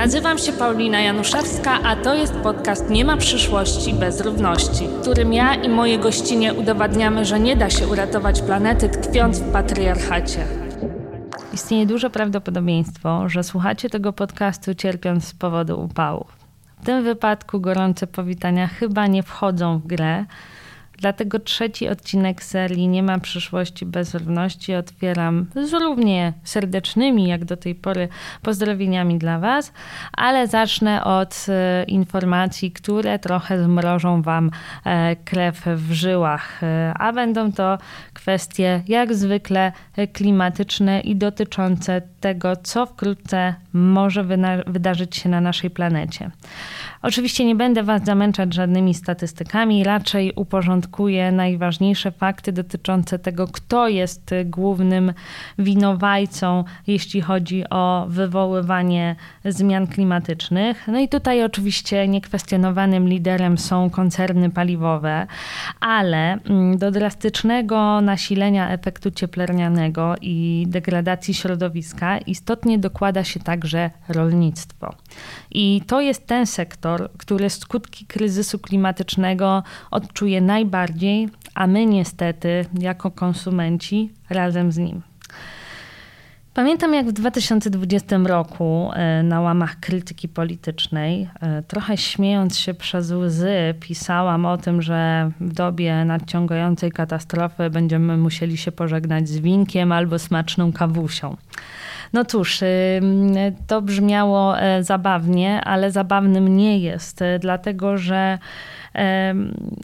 Nazywam się Paulina Januszewska, a to jest podcast Nie ma przyszłości bez równości, w którym ja i moje gościnie udowadniamy, że nie da się uratować planety tkwiąc w patriarchacie. Istnieje duże prawdopodobieństwo, że słuchacie tego podcastu cierpiąc z powodu upałów. W tym wypadku gorące powitania chyba nie wchodzą w grę, Dlatego trzeci odcinek serii Nie ma przyszłości bez równości otwieram z równie serdecznymi jak do tej pory pozdrowieniami dla Was, ale zacznę od e, informacji, które trochę zmrożą Wam e, krew w żyłach, e, a będą to kwestie jak zwykle klimatyczne i dotyczące tego, co wkrótce może wydarzyć się na naszej planecie. Oczywiście nie będę Was zamęczać żadnymi statystykami, raczej uporządkuję najważniejsze fakty dotyczące tego, kto jest głównym winowajcą, jeśli chodzi o wywoływanie zmian klimatycznych. No i tutaj oczywiście niekwestionowanym liderem są koncerny paliwowe, ale mm, do drastycznego nasilenia efektu cieplarnianego i degradacji środowiska istotnie dokłada się także rolnictwo. I to jest ten sektor, który skutki kryzysu klimatycznego odczuje najbardziej, a my niestety, jako konsumenci, razem z nim. Pamiętam, jak w 2020 roku e, na łamach krytyki politycznej, e, trochę śmiejąc się przez łzy, pisałam o tym, że w dobie nadciągającej katastrofy będziemy musieli się pożegnać z winkiem albo smaczną kawusią. No cóż, to brzmiało e, zabawnie, ale zabawnym nie jest, dlatego że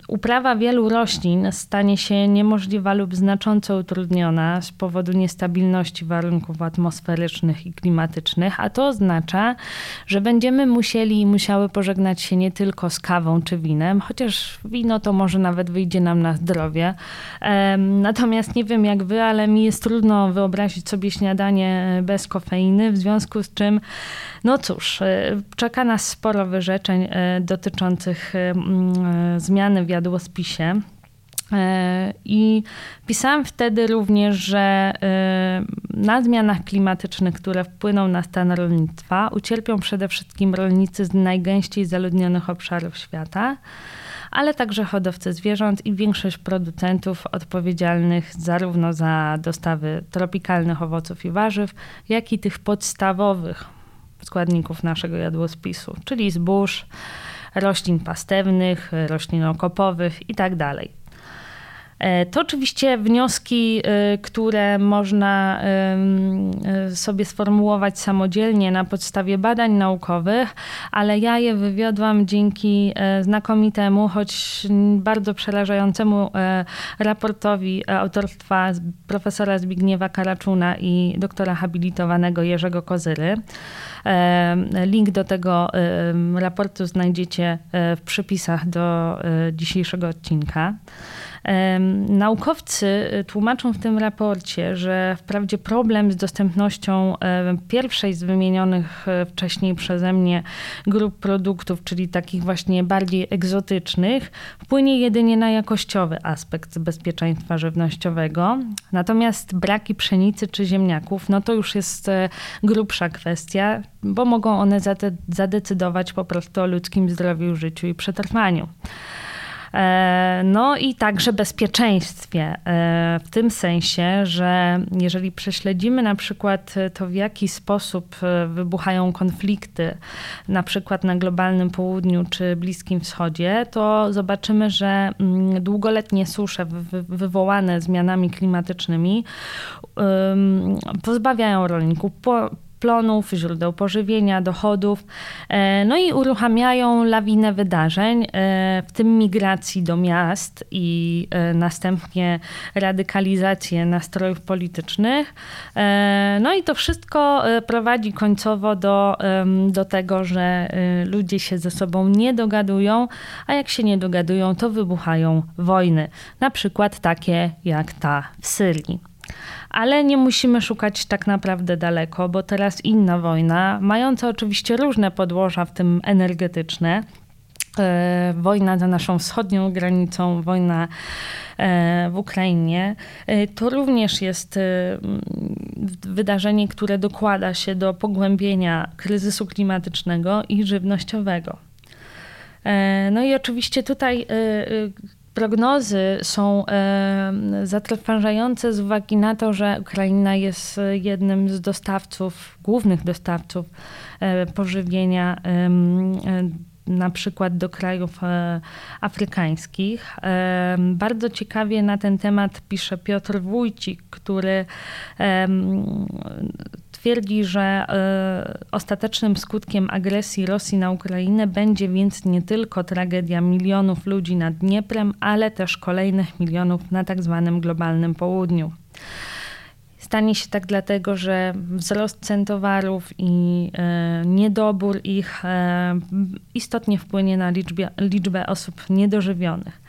Uprawa wielu roślin stanie się niemożliwa lub znacząco utrudniona z powodu niestabilności warunków atmosferycznych i klimatycznych, a to oznacza, że będziemy musieli i musiały pożegnać się nie tylko z kawą czy winem, chociaż wino to może nawet wyjdzie nam na zdrowie. Natomiast nie wiem jak wy, ale mi jest trudno wyobrazić sobie śniadanie bez kofeiny, w związku z czym, no cóż, e, czeka nas sporo wyrzeczeń e, dotyczących zmiany w jadłospisie. E, I pisałam wtedy również, że e, na zmianach klimatycznych, które wpłyną na stan rolnictwa, ucierpią przede wszystkim rolnicy z najgęściej zaludnionych obszarów świata, ale także hodowcy zwierząt i większość producentów odpowiedzialnych zarówno za dostawy tropikalnych owoców i warzyw, jak i tych podstawowych składników naszego jadłospisu, czyli zbóż, roślin pastewnych, roślin okopowych itd. E, to oczywiście wnioski, e, które można e, sobie sformułować samodzielnie na podstawie badań naukowych, ale ja je wywiodłam dzięki znakomitemu, choć bardzo przerażającemu raportowi autorstwa profesora Zbigniewa Karaczuna i doktora habilitowanego Jerzego Kozyry. Link do tego raportu znajdziecie w przypisach do dzisiejszego odcinka. Naukowcy e, tłumaczą w tym raporcie, że wprawdzie problem z dostępnością pierwszej z wymienionych wcześniej przeze mnie grup produktów, czyli takich właśnie bardziej egzotycznych, wpłynie jedynie na jakościowy aspekt bezpieczeństwa żywnościowego. Natomiast braki pszenicy czy ziemniaków, no to już jest grubsza kwestia, bo mogą one zadecydować po prostu o ludzkim zdrowiu, życiu i przetrwaniu. E, no i także bezpieczeństwie, e, w tym sensie, że jeżeli prześledzimy na przykład to, w jaki sposób e, wybuchają konflikty, na przykład na globalnym południu czy Bliskim Wschodzie, to zobaczymy, że mm, długoletnie susze wywołane zmianami klimatycznymi pozbawiają rolników plonów, źródeł pożywienia, dochodów, e, no i uruchamiają lawinę wydarzeń, e, w tym migracji do miast i e, następnie radykalizację nastrojów politycznych. No i to wszystko prowadzi końcowo do, do tego, że ludzie się ze sobą nie dogadują, a jak się nie dogadują, to wybuchają wojny, na przykład takie jak ta w Syrii. Ale nie musimy szukać tak naprawdę daleko, bo teraz inna wojna, mająca oczywiście różne podłoża, w tym energetyczne, e, wojna za naszą wschodnią granicą, wojna e, w Ukrainie, e, to również jest wydarzenie, które dokłada się do pogłębienia kryzysu klimatycznego i żywnościowego. No i oczywiście tutaj prognozy są zatrważające z uwagi na to, że Ukraina jest jednym z dostawców, głównych dostawców pożywienia na przykład do krajów e, afrykańskich. E, bardzo ciekawie na ten temat pisze Piotr Wójcik, który twierdzi, że e, ostatecznym skutkiem agresji Rosji na Ukrainę będzie więc nie tylko tragedia milionów ludzi nad Dnieprem, ale też kolejnych milionów na tak zwanym globalnym południu. Stanie się tak dlatego, że wzrost cen towarów i e, niedobór ich e, istotnie wpłynie na liczbę, liczbę osób niedożywionych.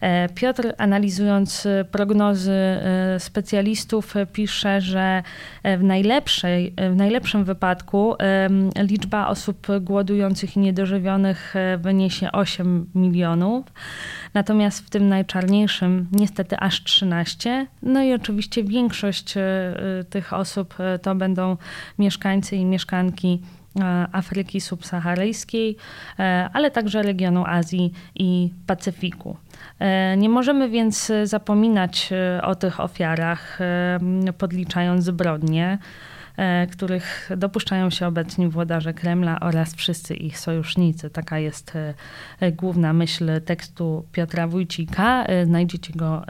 E, Piotr, analizując e, prognozy e, specjalistów, pisze, że w, najlepszej, w najlepszym wypadku liczba osób głodujących i niedożywionych wyniesie 8 milionów, natomiast w tym najczarniejszym niestety aż 13. No i oczywiście większość tych osób to będą mieszkańcy i mieszkanki Afryki subsaharyjskiej, ale także regionu Azji i Pacyfiku. E, nie możemy więc zapominać e, o tych ofiarach, e, podliczając zbrodnie, których dopuszczają się obecni włodarze Kremla oraz wszyscy ich sojusznicy. Taka jest główna myśl tekstu Piotra Wójcika. Znajdziecie go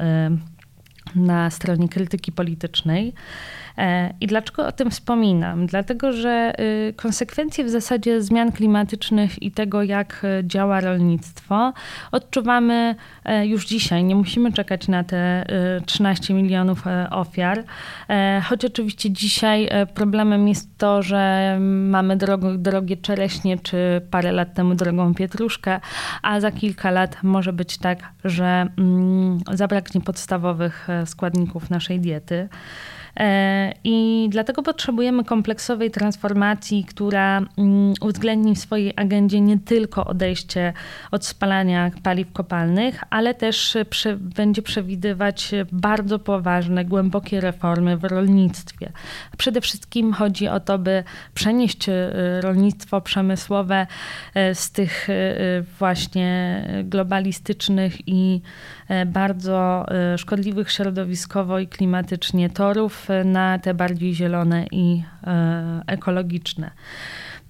na stronie krytyki politycznej. E, I dlaczego o tym wspominam? Dlatego, że y, konsekwencje w zasadzie zmian klimatycznych i tego, jak y, działa rolnictwo, odczuwamy e, już dzisiaj. Nie musimy czekać na te 13 y, milionów e, ofiar. Choć oczywiście dzisiaj problemem jest to, że mamy drogo, drogie czereśnie, czy parę lat temu drogą pietruszkę, a za kilka lat może być tak, że mm, zabraknie podstawowych składników naszej diety. E, I dlatego potrzebujemy kompleksowej transformacji, która mm, uwzględni w swojej agendzie nie tylko odejście od spalania paliw kopalnych, ale też będzie przewidywać bardzo poważne, głębokie reformy w rolnictwie. Przede wszystkim chodzi o to, by przenieść e, rolnictwo przemysłowe e, z tych właśnie globalistycznych i bardzo szkodliwych środowiskowo i klimatycznie torów na te bardziej zielone i e, ekologiczne.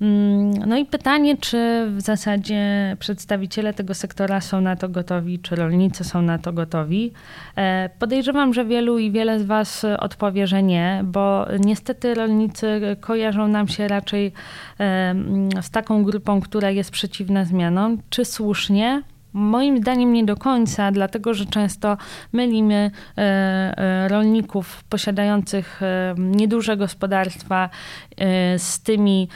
Mm, no i pytanie, czy w zasadzie przedstawiciele tego sektora są na to gotowi, czy rolnicy są na to gotowi. E, podejrzewam, że wielu i wiele z Was odpowie, że nie, bo niestety rolnicy kojarzą nam się raczej e, z taką grupą, która jest przeciwna zmianom. Czy słusznie? Moim zdaniem nie do końca, dlatego że często mylimy e, e, rolników posiadających e, nieduże gospodarstwa z tymi,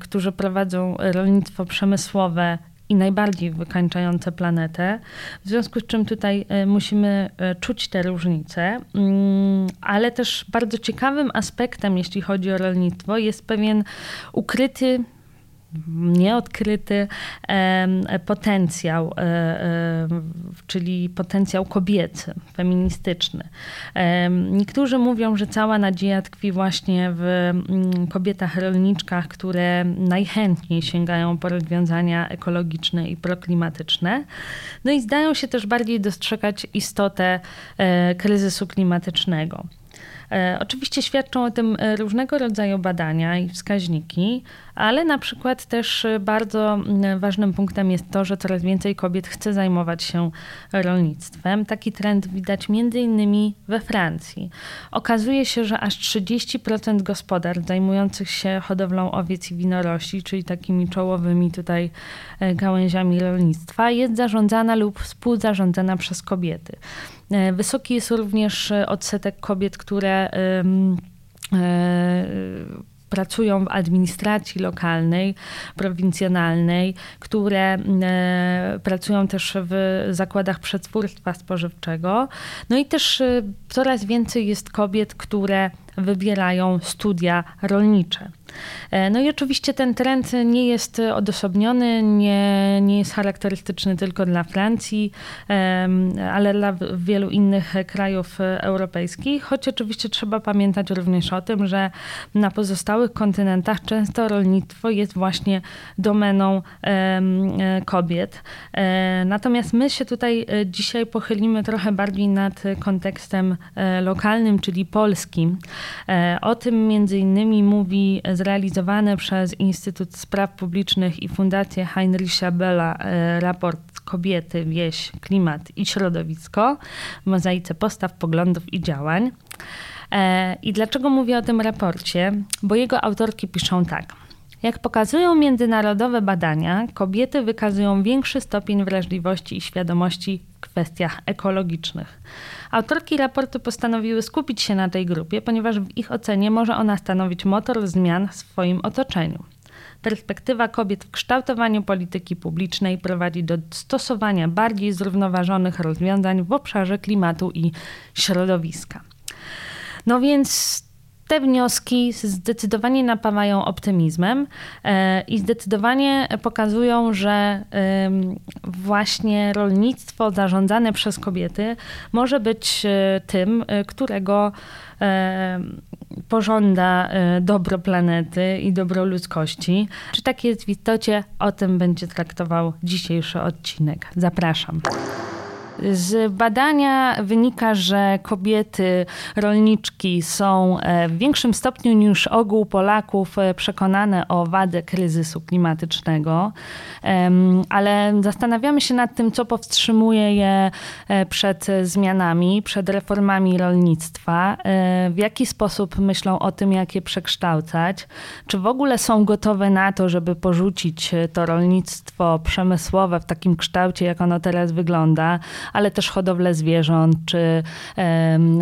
którzy prowadzą rolnictwo przemysłowe i najbardziej wykańczające planetę. W związku z czym tutaj musimy czuć te różnice, mm, ale też bardzo ciekawym aspektem, jeśli chodzi o rolnictwo, jest pewien ukryty nieodkryty potencjał, e, e, czyli potencjał kobiecy, feministyczny. Niektórzy mówią, że cała nadzieja tkwi właśnie w mm, kobietach rolniczkach, które najchętniej sięgają po rozwiązania ekologiczne i proklimatyczne. No i zdają się też bardziej dostrzegać istotę e, kryzysu klimatycznego. E, oczywiście świadczą o tym e, różnego rodzaju badania i wskaźniki, ale na przykład też e, bardzo ważnym punktem jest to, że coraz więcej kobiet chce zajmować się rolnictwem. Taki trend widać między innymi we Francji. Okazuje się, że aż 30% gospodarstw zajmujących się hodowlą owiec i winorośli, czyli takimi czołowymi tutaj gałęziami rolnictwa, jest zarządzana lub współzarządzana przez kobiety. E, wysoki jest również e, odsetek kobiet, które e, pracują w administracji lokalnej, prowincjonalnej, które pracują też w zakładach przetwórstwa spożywczego. No i też coraz więcej jest kobiet, które wybierają studia rolnicze. E, no i oczywiście ten trend nie jest odosobniony, nie, nie jest charakterystyczny tylko dla Francji, ale dla wielu innych krajów europejskich, choć oczywiście trzeba pamiętać również o tym, że na pozostałych kontynentach często rolnictwo jest właśnie domeną e, kobiet. E, natomiast my się tutaj dzisiaj pochylimy trochę bardziej nad kontekstem lokalnym, czyli polskim. O tym między innymi mówi zrealizowany przez Instytut Spraw Publicznych i Fundację Heinricha Bella e, raport Kobiety, Wieś, Klimat i Środowisko w mozaice postaw, poglądów i działań. E, I dlaczego mówię o tym raporcie? Bo jego autorki piszą tak. Jak pokazują międzynarodowe badania, kobiety wykazują większy stopień wrażliwości i świadomości w kwestiach ekologicznych. Autorki raportu postanowiły skupić się na tej grupie, ponieważ w ich ocenie może ona stanowić motor zmian w swoim otoczeniu. Perspektywa kobiet w kształtowaniu polityki publicznej prowadzi do stosowania bardziej zrównoważonych rozwiązań w obszarze klimatu i środowiska. No więc te wnioski zdecydowanie napawają optymizmem e, i zdecydowanie pokazują, że właśnie rolnictwo zarządzane przez kobiety może być e, tym, e, którego pożąda dobro planety i dobro ludzkości. Czy tak jest w istocie? O tym będzie traktował dzisiejszy odcinek. Zapraszam. Z badania wynika, że kobiety rolniczki są e, w większym stopniu niż ogół Polaków e, przekonane o wadę kryzysu klimatycznego, ale zastanawiamy się nad tym, co powstrzymuje je e, przed zmianami, przed reformami rolnictwa, w jaki sposób myślą o tym, jak je przekształcać, czy w ogóle są gotowe na to, żeby porzucić to rolnictwo przemysłowe w takim kształcie, jak ono teraz wygląda, ale też hodowlę zwierząt, czy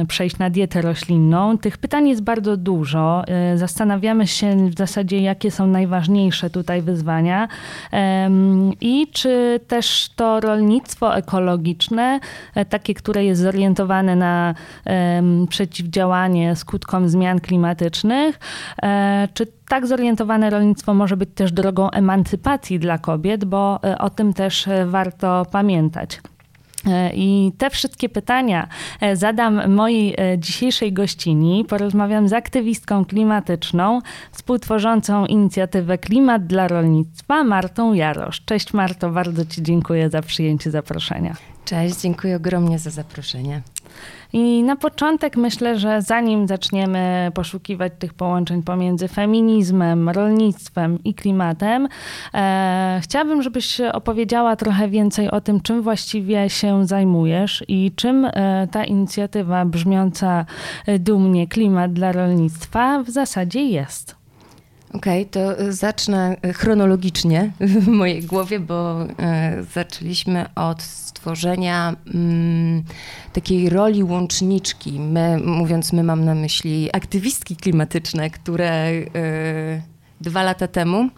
przejść na dietę roślinną. Tych pytań jest bardzo dużo. E, zastanawiamy się w zasadzie, jakie są najważniejsze tutaj wyzwania i czy też to rolnictwo ekologiczne, e, takie, które jest zorientowane na przeciwdziałanie skutkom zmian klimatycznych, e, czy tak zorientowane rolnictwo może być też drogą emancypacji dla kobiet, bo o tym też warto pamiętać. E, I te wszystkie pytania e, zadam mojej e, dzisiejszej gościni. Porozmawiam z aktywistką klimatyczną, współtworzącą inicjatywę Klimat dla Rolnictwa, Martą Jarosz. Cześć Marto, bardzo Ci dziękuję za przyjęcie zaproszenia. Cześć, dziękuję ogromnie za zaproszenie. I na początek myślę, że zanim zaczniemy poszukiwać tych połączeń pomiędzy feminizmem, rolnictwem i klimatem, e, chciałabym, żebyś opowiedziała trochę więcej o tym, czym właściwie się zajmujesz i czym e, ta inicjatywa brzmiąca dumnie Klimat dla rolnictwa w zasadzie jest. Okej, okay, to zacznę chronologicznie w mojej głowie, bo e, zaczęliśmy od stworzenia mm, takiej roli łączniczki. My, mówiąc my, mam na myśli aktywistki klimatyczne, które e, dwa lata temu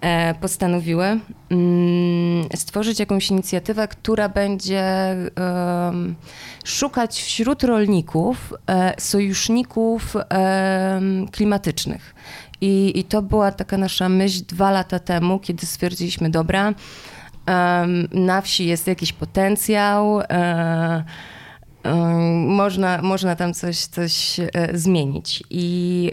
e, postanowiły mm, stworzyć jakąś inicjatywę, która będzie szukać wśród rolników sojuszników klimatycznych. I, I to była taka nasza myśl dwa lata temu, kiedy stwierdziliśmy, dobra, na wsi jest jakiś potencjał, um, można, można tam coś, coś e, zmienić. I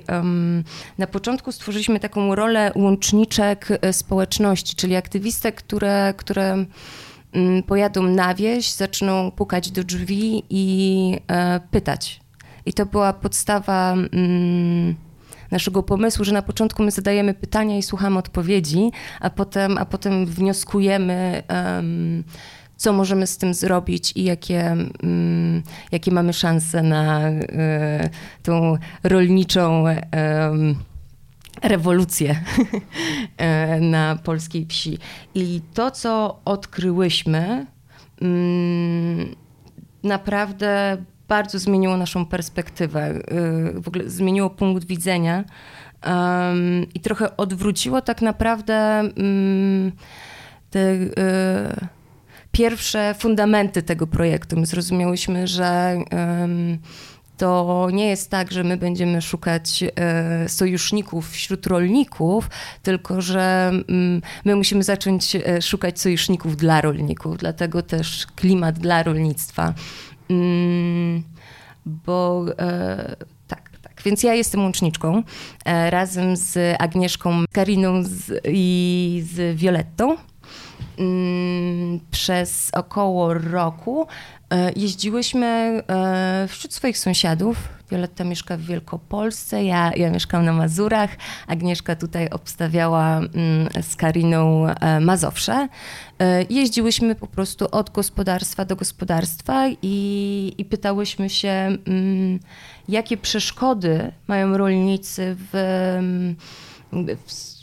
na początku stworzyliśmy taką rolę łączniczek e, społeczności, czyli aktywistek, które, które um, pojadą na wieś, zaczną pukać do drzwi i e, pytać. I to była podstawa. Naszego pomysłu, że na początku my zadajemy pytania i słuchamy odpowiedzi, a potem, a potem wnioskujemy. Um, co możemy z tym zrobić i jakie, um, jakie mamy szanse na y, tą rolniczą rewolucję e, na polskiej wsi. I to, co odkryłyśmy, um, naprawdę bardzo zmieniło naszą perspektywę, y, w ogóle zmieniło punkt widzenia i trochę odwróciło tak naprawdę um, te y, pierwsze fundamenty tego projektu. My zrozumiałyśmy, że to nie jest tak, że my będziemy szukać e, sojuszników wśród rolników, tylko że mm, my musimy zacząć e, szukać sojuszników dla rolników, dlatego też klimat dla rolnictwa. Mm, bo e, tak, tak. Więc ja jestem łączniczką razem z Agnieszką Kariną i z Violettą. Mm, przez około roku e, jeździłyśmy e, wśród swoich sąsiadów. Violetta mieszka w Wielkopolsce, ja, ja mieszkam na Mazurach. Agnieszka tutaj obstawiała mm, z Kariną e, Mazowsze. Jeździłyśmy po prostu od gospodarstwa do gospodarstwa i, i pytałyśmy się, mm, jakie przeszkody mają rolnicy w, w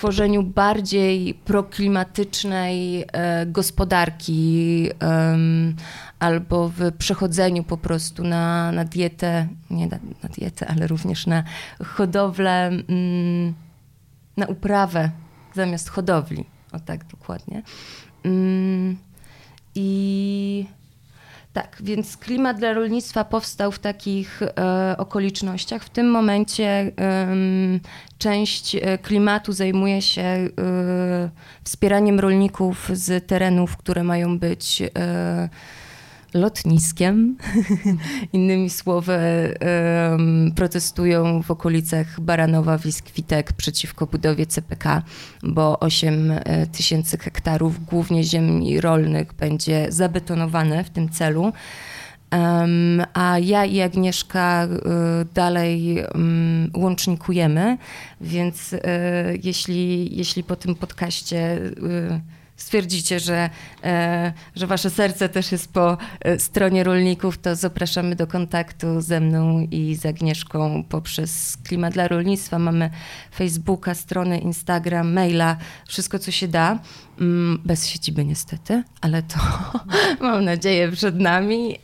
tworzeniu bardziej proklimatycznej e, gospodarki albo w przechodzeniu po prostu na, na dietę, nie na, na dietę, ale również na hodowlę, mm, na uprawę zamiast hodowli. O tak dokładnie. Mm, I tak, więc klimat dla rolnictwa powstał w takich e, okolicznościach. W tym momencie e, część klimatu zajmuje się e, wspieraniem rolników z terenów, które mają być e, lotniskiem. Innymi słowy, protestują w okolicach Baranowa, Wiskwitek przeciwko budowie CPK, bo 8 e, tysięcy hektarów głównie ziemi rolnych będzie zabetonowane w tym celu. A ja i Agnieszka y, dalej łącznikujemy, więc y, jeśli, jeśli po tym podcaście stwierdzicie, że, e, że wasze serce też jest po e, stronie rolników, to zapraszamy do kontaktu ze mną i z Agnieszką poprzez Klimat dla Rolnictwa. Mamy Facebooka, stronę, Instagram, maila, wszystko co się da. Mm, bez siedziby niestety, ale to mam nadzieję przed nami.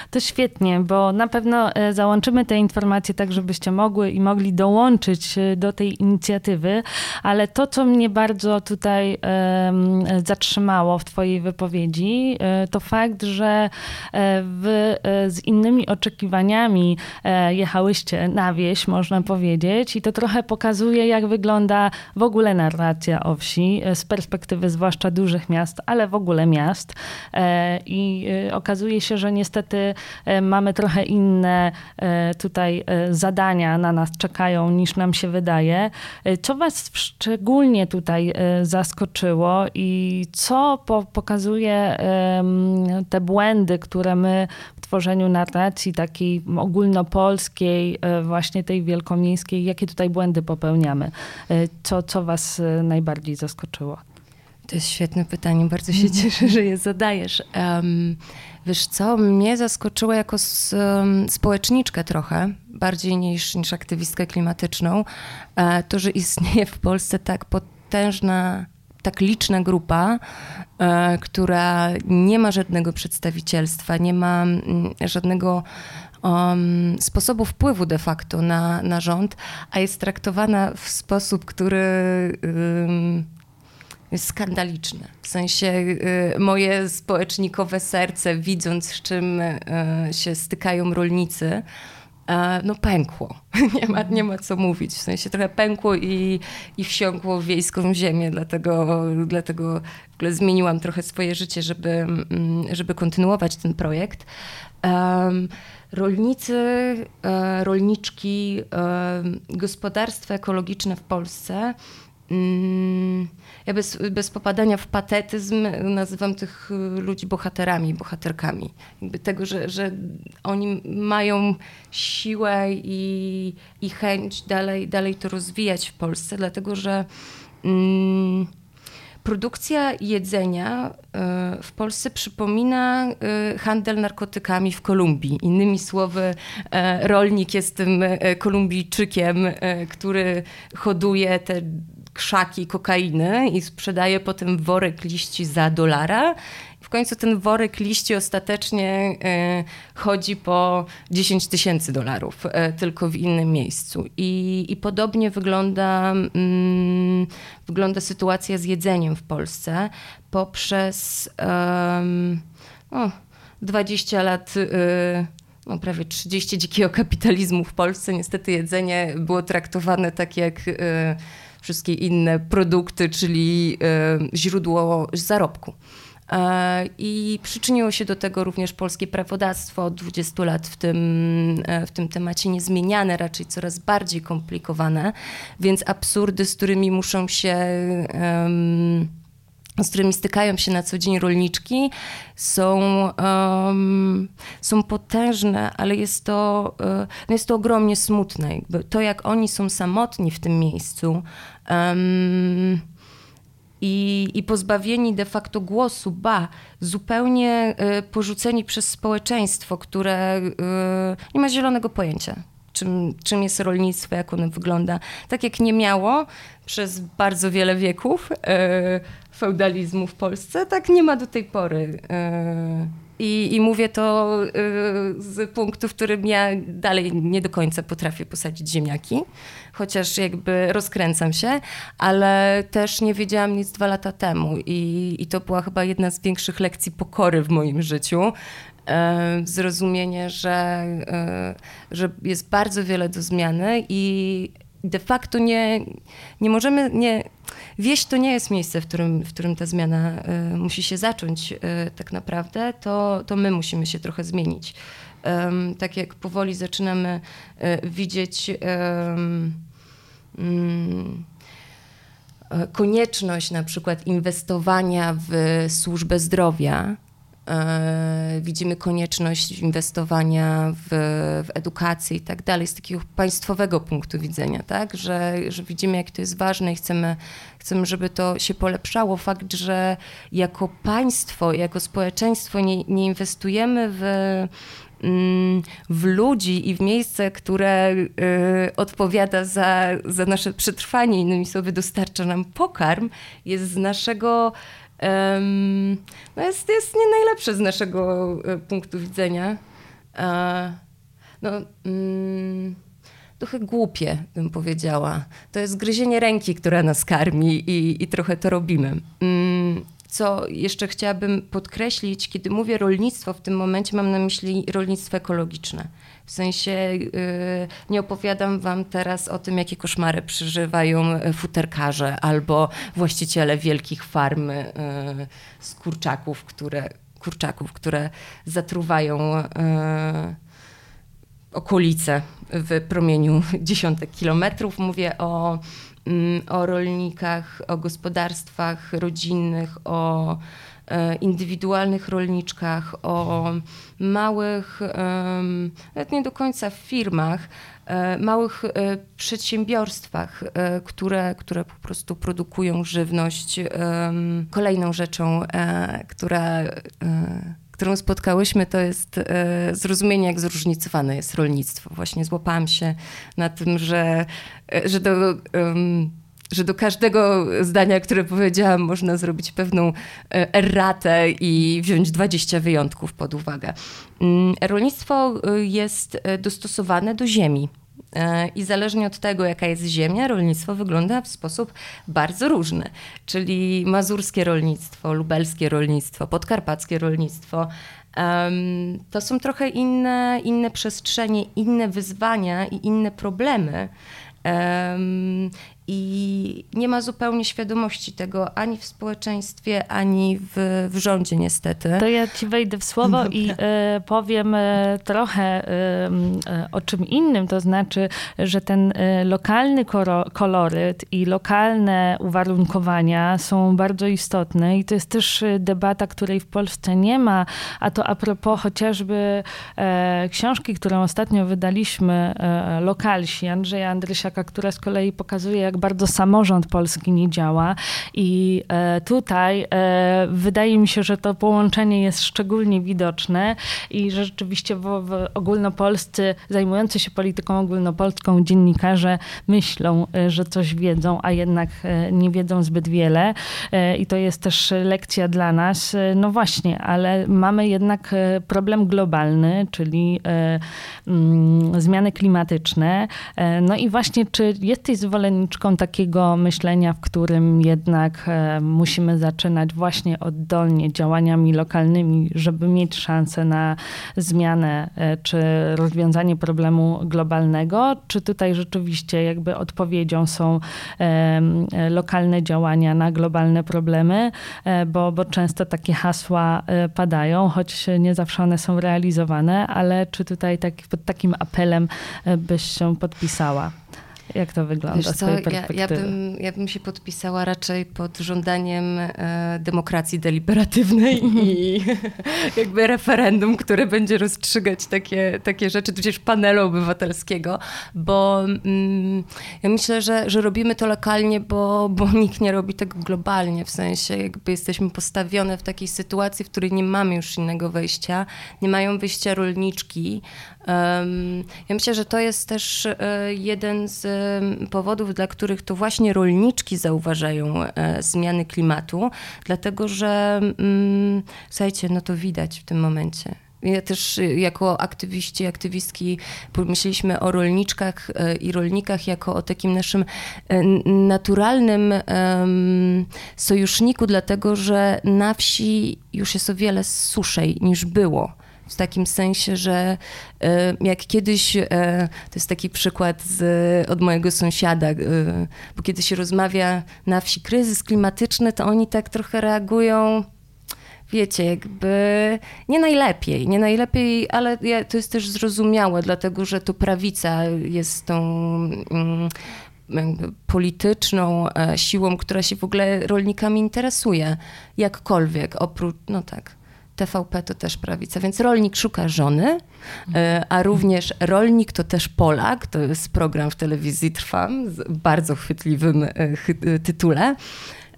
E, to świetnie, bo na pewno e, załączymy te informacje tak, żebyście mogły i mogli dołączyć e, do tej inicjatywy, ale to, co mnie bardzo tutaj zatrzymało w Twojej wypowiedzi, to fakt, że Wy z innymi oczekiwaniami jechałyście na wieś, można powiedzieć, i to trochę pokazuje, jak wygląda w ogóle narracja o wsi z perspektywy zwłaszcza dużych miast, ale w ogóle miast. I okazuje się, że niestety E, mamy trochę inne e, tutaj e, zadania na nas czekają niż nam się wydaje. Co Was szczególnie tutaj zaskoczyło i co po, pokazuje te błędy, które my w tworzeniu narracji takiej ogólnopolskiej, właśnie tej wielkomiejskiej, jakie tutaj błędy popełniamy? Co, co Was najbardziej zaskoczyło? To jest świetne pytanie, bardzo się cieszę, że je zadajesz. Um, Wiesz co, mnie zaskoczyło jako społeczniczkę trochę, bardziej niż, niż aktywistkę klimatyczną, e, to, że istnieje w Polsce tak potężna, tak liczna grupa, e, która nie ma żadnego przedstawicielstwa, nie ma mm, żadnego um, sposobu wpływu de facto na, na rząd, a jest traktowana w sposób, który skandaliczne. W sensie y, moje społecznikowe serce, widząc z czym y, się stykają rolnicy, no pękło. Nie ma, nie ma co mówić. W sensie trochę pękło i, i wsiąkło w wiejską ziemię, dlatego, dlatego w ogóle zmieniłam trochę swoje życie, żeby, mm, żeby kontynuować ten projekt. Rolnicy, e, rolniczki, gospodarstwa ekologiczne w Polsce ja bez, bez popadania w patetyzm nazywam tych ludzi bohaterami, bohaterkami. Jakby tego, że, że oni mają siłę i, i chęć dalej, dalej to rozwijać w Polsce, dlatego że mm, produkcja jedzenia e, w Polsce przypomina e, handel narkotykami w Kolumbii. Innymi słowy, e, rolnik jest tym Kolumbijczykiem, który hoduje te krzaki kokainy i sprzedaje potem worek liści za dolara. W końcu ten worek liści ostatecznie e, chodzi po 10 tysięcy dolarów, e, tylko w innym miejscu. I, i podobnie wygląda, mm, wygląda sytuacja z jedzeniem w Polsce poprzez. Um, 20 lat no prawie 30 dzikiego kapitalizmu w Polsce. Niestety jedzenie było traktowane tak jak wszystkie inne produkty, czyli źródło zarobku. E, I przyczyniło się do tego również polskie prawodawstwo od 20 lat w tym, e, w tym temacie niezmieniane, raczej coraz bardziej komplikowane, więc absurdy, z którymi muszą się. Um, z którymi stykają się na co dzień rolniczki, są, um, są potężne, ale jest to, no jest to ogromnie smutne. Jakby to, jak oni są samotni w tym miejscu, um, i, i pozbawieni de facto głosu, ba, zupełnie y, porzuceni przez społeczeństwo, które y, nie ma zielonego pojęcia. Czym, czym jest rolnictwo, jak ono wygląda. Tak jak nie miało przez bardzo wiele wieków y, feudalizmu w Polsce, tak nie ma do tej pory. I, I, mówię to z punktu, w którym ja dalej nie do końca potrafię posadzić ziemniaki chociaż jakby rozkręcam się, ale też nie wiedziałam nic dwa lata temu i, i to była chyba jedna z większych lekcji pokory w moim życiu. E, zrozumienie, że, e, że jest bardzo wiele do zmiany i de facto nie, nie możemy, nie, wieś to nie jest miejsce, w którym, w którym ta zmiana y, musi się zacząć tak naprawdę, to, to my musimy się trochę zmienić. Tak jak powoli zaczynamy widzieć Mm, e, konieczność na przykład inwestowania w służbę zdrowia. E, widzimy konieczność inwestowania w, w edukację i tak dalej, z takiego państwowego punktu widzenia, tak? że, że widzimy, jak to jest ważne i chcemy, chcemy, żeby to się polepszało. Fakt, że jako państwo, jako społeczeństwo nie, nie inwestujemy w Mm, w ludzi i w miejsce, które y, odpowiada za, za nasze przetrwanie, innymi słowy dostarcza nam pokarm, jest z naszego no jest, jest nie najlepsze z naszego y, punktu widzenia. No, mm, trochę głupie, bym powiedziała. To jest gryzienie ręki, która nas karmi i, i trochę to robimy. Mm, co jeszcze chciałabym podkreślić, kiedy mówię rolnictwo, w tym momencie mam na myśli rolnictwo ekologiczne. W sensie yy, nie opowiadam wam teraz o tym, jakie koszmary przeżywają e, futerkarze albo właściciele wielkich farm yy, z kurczaków, które, kurczaków, które zatruwają okolice w promieniu dziesiątek kilometrów. Mówię o Mm, o rolnikach, o gospodarstwach rodzinnych, o indywidualnych rolniczkach, o małych, nawet nie do końca firmach, e, małych e, przedsiębiorstwach, które, które po prostu produkują żywność. Kolejną rzeczą, która którą spotkałyśmy, to jest e, zrozumienie, jak zróżnicowane jest rolnictwo. Właśnie złapałam się na tym, że, e, że do, że do każdego zdania, które powiedziałam, można zrobić pewną e, erratę i wziąć 20 wyjątków pod uwagę. Mm, rolnictwo jest dostosowane do ziemi. E, I zależnie od tego, jaka jest ziemia, rolnictwo wygląda w sposób bardzo różny. Czyli mazurskie rolnictwo, lubelskie rolnictwo, podkarpackie rolnictwo. To są trochę inne, inne przestrzenie, inne wyzwania i inne problemy i nie ma zupełnie świadomości tego ani w społeczeństwie, ani w, w rządzie niestety. To ja ci wejdę w słowo Dobra. i y, powiem y, trochę y, o czym innym, to znaczy, że ten lokalny koloryt i lokalne uwarunkowania są bardzo istotne i to jest też debata, której w Polsce nie ma, a to a propos chociażby książki, którą ostatnio wydaliśmy, Lokalsi Andrzeja Andrysiaka, która z kolei pokazuje, jak bardzo samorząd polski nie działa. I e, tutaj e, wydaje mi się, że to połączenie jest szczególnie widoczne i że rzeczywiście w, w ogólnopolscy, zajmujący się polityką ogólnopolską dziennikarze myślą, e, że coś wiedzą, a jednak nie wiedzą zbyt wiele. I to jest też lekcja dla nas. No właśnie, ale mamy jednak problem globalny, czyli mm, zmiany klimatyczne. No i właśnie, czy jesteś zwolenniczką takiego myślenia, w którym jednak e, musimy zaczynać właśnie oddolnie działaniami lokalnymi, żeby mieć szansę na zmianę e, czy rozwiązanie problemu globalnego? Czy tutaj rzeczywiście jakby odpowiedzią są lokalne działania na globalne problemy? Bo, bo często takie hasła padają, choć nie zawsze one są realizowane, ale czy tutaj tak, pod takim apelem byś się podpisała? Jak to wygląda Wiesz perspektywy? Ja, ja, bym, ja bym się podpisała raczej pod żądaniem e, demokracji deliberatywnej i jakby referendum, które będzie rozstrzygać takie, takie rzeczy, tudzież panelu obywatelskiego, bo mm, ja myślę, że, że robimy to lokalnie, bo, bo nikt nie robi tego globalnie, w sensie jakby jesteśmy postawione w takiej sytuacji, w której nie mamy już innego wejścia, nie mają wyjścia rolniczki, ja myślę, że to jest też e, jeden z powodów, dla których to właśnie rolniczki zauważają e, zmiany klimatu, dlatego że, mm, słuchajcie, no to widać w tym momencie. Ja też y, jako aktywiści, aktywistki pomyśleliśmy o rolniczkach e, i rolnikach jako o takim naszym naturalnym sojuszniku, dlatego że na wsi już jest o wiele suszej niż było w takim sensie, że e, jak kiedyś, e, to jest taki przykład z, od mojego sąsiada, e, bo kiedy się rozmawia na wsi kryzys klimatyczny, to oni tak trochę reagują wiecie, jakby nie najlepiej, nie najlepiej, ale to jest też zrozumiałe, dlatego że to prawica jest tą mm, polityczną siłą, która się w ogóle rolnikami interesuje, jakkolwiek, oprócz, no tak. TVP to też prawica, więc rolnik szuka żony, e, a również rolnik to też Polak. To jest program w telewizji Trwam z bardzo chwytliwym e, tytule.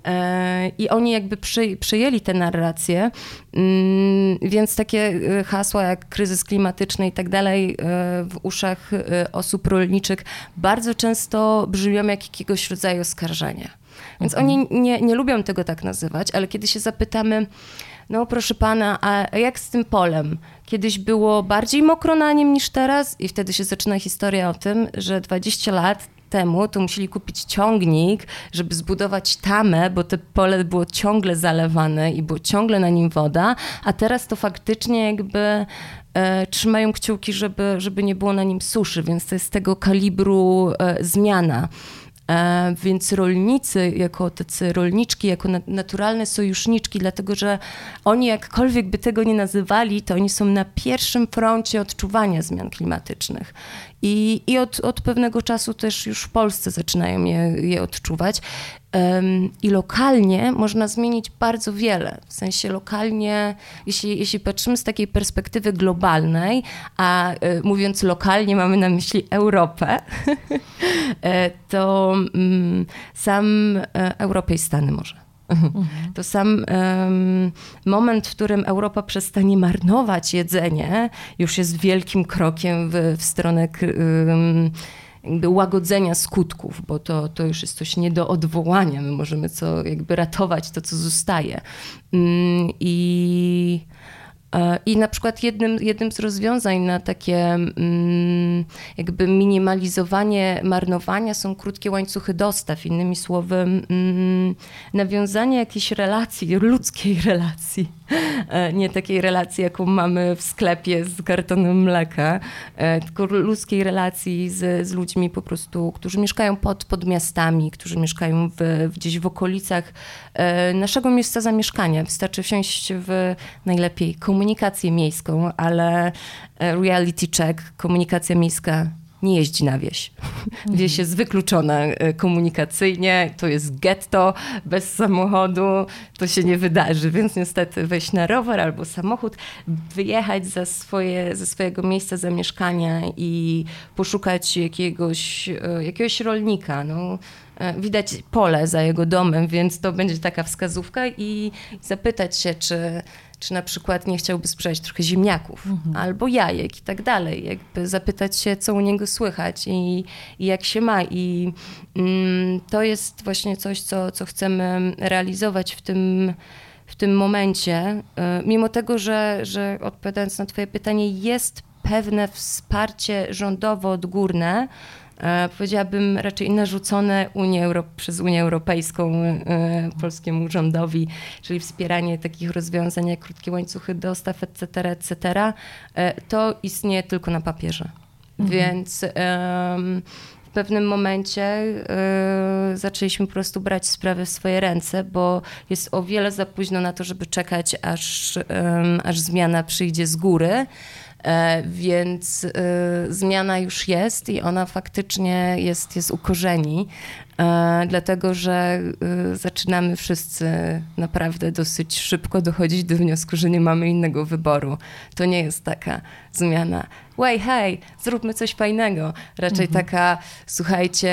E, I oni jakby przy, przyjęli tę narrację, mm, więc takie hasła jak kryzys klimatyczny i tak dalej w uszach osób rolniczych bardzo często brzmią jak jakiegoś rodzaju oskarżenia. Więc mhm. oni nie, nie lubią tego tak nazywać, ale kiedy się zapytamy, no proszę pana, a jak z tym polem? Kiedyś było bardziej mokro na nim niż teraz i wtedy się zaczyna historia o tym, że 20 lat temu to musieli kupić ciągnik, żeby zbudować tamę, bo to pole było ciągle zalewane i było ciągle na nim woda, a teraz to faktycznie jakby e, trzymają kciuki, żeby, żeby nie było na nim suszy, więc to jest tego kalibru e, zmiana. E, więc rolnicy, jako tacy rolniczki, jako naturalne sojuszniczki, dlatego że oni jakkolwiek by tego nie nazywali, to oni są na pierwszym froncie odczuwania zmian klimatycznych. I, i od, od pewnego czasu też już w Polsce zaczynają je, je odczuwać. I lokalnie można zmienić bardzo wiele. W sensie lokalnie, jeśli, jeśli patrzymy z takiej perspektywy globalnej, a e, mówiąc lokalnie mamy na myśli Europę, e, to mm, sam e, Europę i Stany może. Mhm. To sam um, moment, w którym Europa przestanie marnować jedzenie, już jest wielkim krokiem w, w stronę um, jakby łagodzenia skutków, bo to, to już jest coś nie do odwołania. My możemy co, jakby ratować to, co zostaje. Um, I I na przykład jednym, jednym z rozwiązań na takie mm, jakby minimalizowanie marnowania są krótkie łańcuchy dostaw. Innymi słowy, mm, nawiązanie jakiejś relacji, ludzkiej relacji E, nie takiej relacji, jaką mamy w sklepie z kartonem mleka, e, tylko ludzkiej relacji z, z ludźmi po prostu, którzy mieszkają pod, pod miastami, którzy mieszkają w, gdzieś w okolicach e, naszego miejsca zamieszkania. Wystarczy wsiąść w najlepiej komunikację miejską, ale reality check, komunikacja miejska nie jeździ na wieś. Mhm. Wieś jest wykluczona e, komunikacyjnie, to jest getto, bez samochodu to się nie wydarzy, więc niestety wejść na rower albo samochód, wyjechać za swoje, ze swojego miejsca zamieszkania i poszukać jakiegoś, e, jakiegoś rolnika. No, e, widać pole za jego domem, więc to będzie taka wskazówka i zapytać się, czy czy na przykład nie chciałby sprzedać trochę ziemniaków mhm. albo jajek i tak dalej. Jakby zapytać się, co u niego słychać i, i jak się ma. I mm, to jest właśnie coś, co, co chcemy realizować w tym, w tym momencie. Y, mimo tego, że, że odpowiadając na Twoje pytanie, jest pewne wsparcie rządowo-odgórne, e, powiedziałabym raczej narzucone Euro przez Unię Europejską e, polskiemu rządowi, czyli wspieranie takich rozwiązań jak krótkie łańcuchy dostaw, etc., etc., e, to istnieje tylko na papierze. Mhm. Więc w pewnym momencie zaczęliśmy po prostu brać sprawy w swoje ręce, bo jest o wiele za późno na to, żeby czekać, aż, aż zmiana przyjdzie z góry. E, więc e, zmiana już jest i ona faktycznie jest, jest u korzeni, e, dlatego że zaczynamy wszyscy naprawdę dosyć szybko dochodzić do wniosku, że nie mamy innego wyboru. To nie jest taka zmiana Way, hej, zróbmy coś fajnego. Raczej mhm. taka, słuchajcie,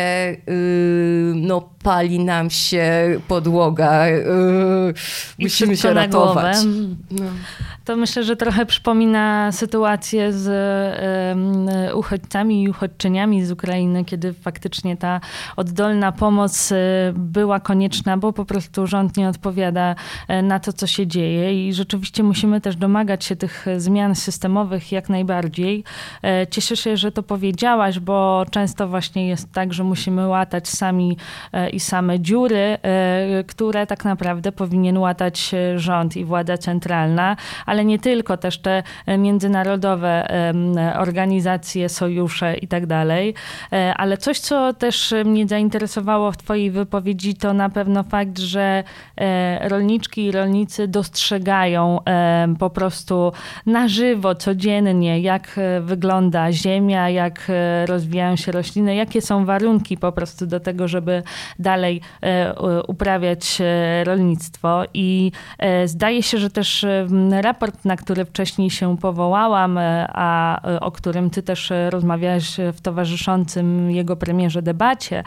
yy, no pali nam się podłoga, yy, musimy się ratować. No. To myślę, że trochę przypomina sytuację z yy, uchodźcami i uchodźczyniami z Ukrainy, kiedy faktycznie ta oddolna pomoc y, była konieczna, bo po prostu rząd nie odpowiada y, na to, co się dzieje i rzeczywiście musimy też domagać się tych zmian systemowych jak najbardziej. E, cieszę się, że to powiedziałaś, bo często właśnie jest tak, że musimy łatać sami e, i same dziury, e, które tak naprawdę powinien łatać rząd i władza centralna, ale nie tylko, też te międzynarodowe organizacje, sojusze i tak dalej. Ale coś, co też mnie zainteresowało w Twojej wypowiedzi, to na pewno fakt, że rolniczki i rolnicy dostrzegają po prostu na żywo, codziennie, jak wygląda ziemia, jak e, rozwijają się rośliny, jakie są warunki po prostu do tego, żeby dalej e, uprawiać e, rolnictwo. I zdaje się, że też raport, na który wcześniej się powołałam, a o którym ty też rozmawiałeś w towarzyszącym jego premierze debacie,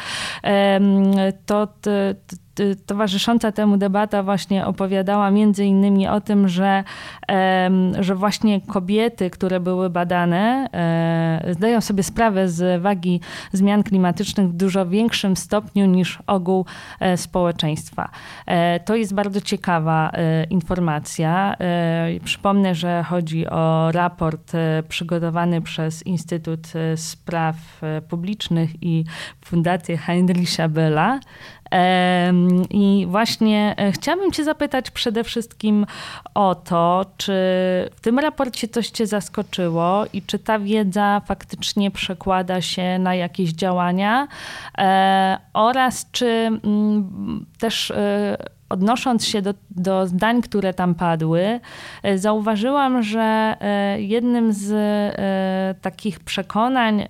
to towarzysząca temu debata właśnie opowiadała między innymi o tym, że, że właśnie kobiety, które były badane, e, zdają sobie sprawę z wagi zmian klimatycznych w dużo większym stopniu niż ogół e, społeczeństwa. E, to jest bardzo ciekawa informacja. Przypomnę, że chodzi o raport przygotowany przez Instytut Spraw Publicznych i Fundację Heinricha Bella. I właśnie e, chciałabym Cię zapytać przede wszystkim o to, czy w tym raporcie coś Cię zaskoczyło i czy ta wiedza faktycznie przekłada się na jakieś działania e, oraz czy mm, też e, odnosząc się do, do zdań, które tam padły, e, zauważyłam, że e, jednym z e, takich przekonań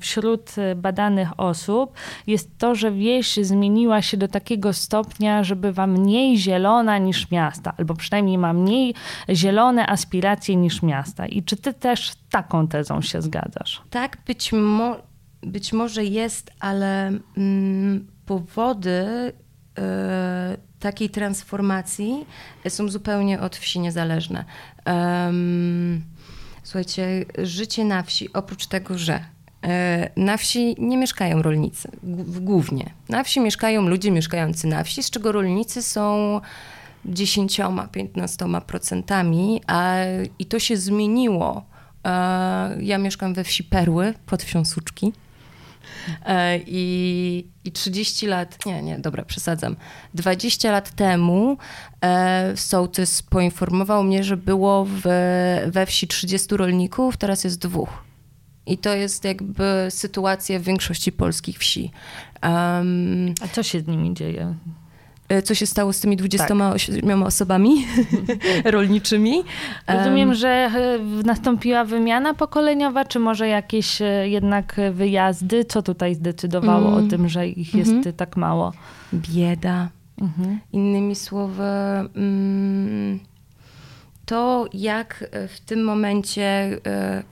wśród badanych osób jest to, że wieś zmieniła się do takiego stopnia, że bywa mniej zielona niż miasta, albo przynajmniej ma mniej zielone aspiracje niż miasta. I czy ty też taką tezą się zgadzasz? Tak, być, mo być może jest, ale mm, powody takiej transformacji są zupełnie od wsi niezależne. Słuchajcie, życie na wsi, oprócz tego, że e, na wsi nie mieszkają rolnicy, głównie. Na wsi mieszkają ludzie mieszkający na wsi, z czego rolnicy są 10-15%, a i to się zmieniło. E, ja mieszkam we wsi Perły pod wsią Suczki. E, I, I 30 lat, nie, nie, dobra, przesadzam. 20 lat temu e, sołtys poinformował mnie, że było w, we wsi 30 rolników, teraz jest dwóch. I to jest jakby sytuacja w większości polskich wsi. Um, A co się z nimi dzieje? E, co się stało z tymi 28 tak. osobami rolniczymi. Rozumiem, że e, nastąpiła wymiana pokoleniowa, czy może jakieś e, jednak wyjazdy? Co tutaj zdecydowało mm. o tym, że ich jest mm -hmm. tak mało? Bieda. Mm -hmm. Innymi słowy, mm, to jak w tym momencie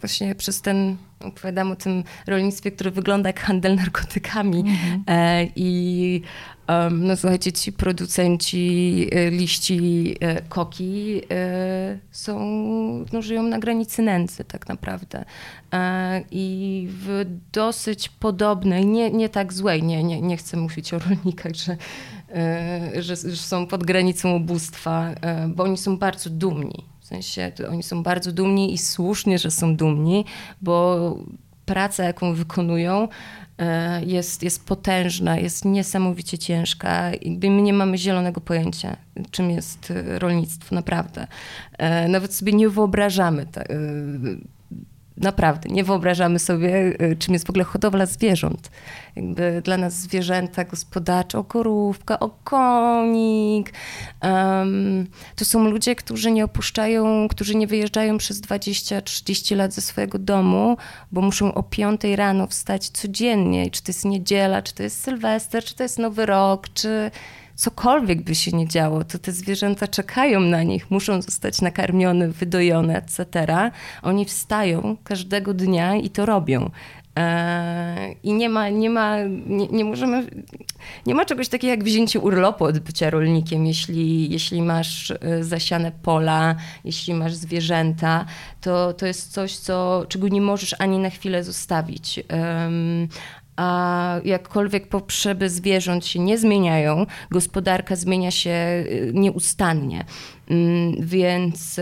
właśnie przez ten opowiadam o tym rolnictwie, które wygląda jak handel narkotykami mm-hmm. i Um, no słuchajcie, ci producenci e, liści e, koki e, są, no, żyją na granicy nędzy tak naprawdę. I w dosyć podobnej, nie, nie tak złej, nie, nie, nie chcę mówić o rolnikach, że, że, że są pod granicą ubóstwa, bo oni są bardzo dumni. W sensie oni są bardzo dumni i słusznie, że są dumni, bo praca, jaką wykonują, e, jest, jest potężna, jest niesamowicie ciężka. My nie mamy zielonego pojęcia, czym jest rolnictwo, naprawdę. Nawet sobie nie wyobrażamy naprawdę nie wyobrażamy sobie, y, czym jest w ogóle hodowla zwierząt. Jakby dla nas zwierzęta gospodarcze, okorówka, okonik. Um, to są ludzie, którzy nie opuszczają, którzy nie wyjeżdżają przez 20-30 lat ze swojego domu, bo muszą o 5 rano wstać codziennie. Czy to jest niedziela, czy to jest Sylwester, czy to jest Nowy Rok, czy cokolwiek by się nie działo, to te zwierzęta czekają na nich, muszą zostać nakarmione, wydojone, etc. Oni wstają każdego dnia i to robią. E, I nie ma, nie ma, nie, nie, możemy, nie ma czegoś takiego jak wzięcie urlopu od bycia rolnikiem. Jeśli, jeśli masz e, zasiane pola, jeśli masz zwierzęta, to, to jest coś, co, czego nie możesz ani na chwilę zostawić a jakkolwiek potrzeby zwierząt się nie zmieniają, gospodarka zmienia się y, nieustannie. Mm, więc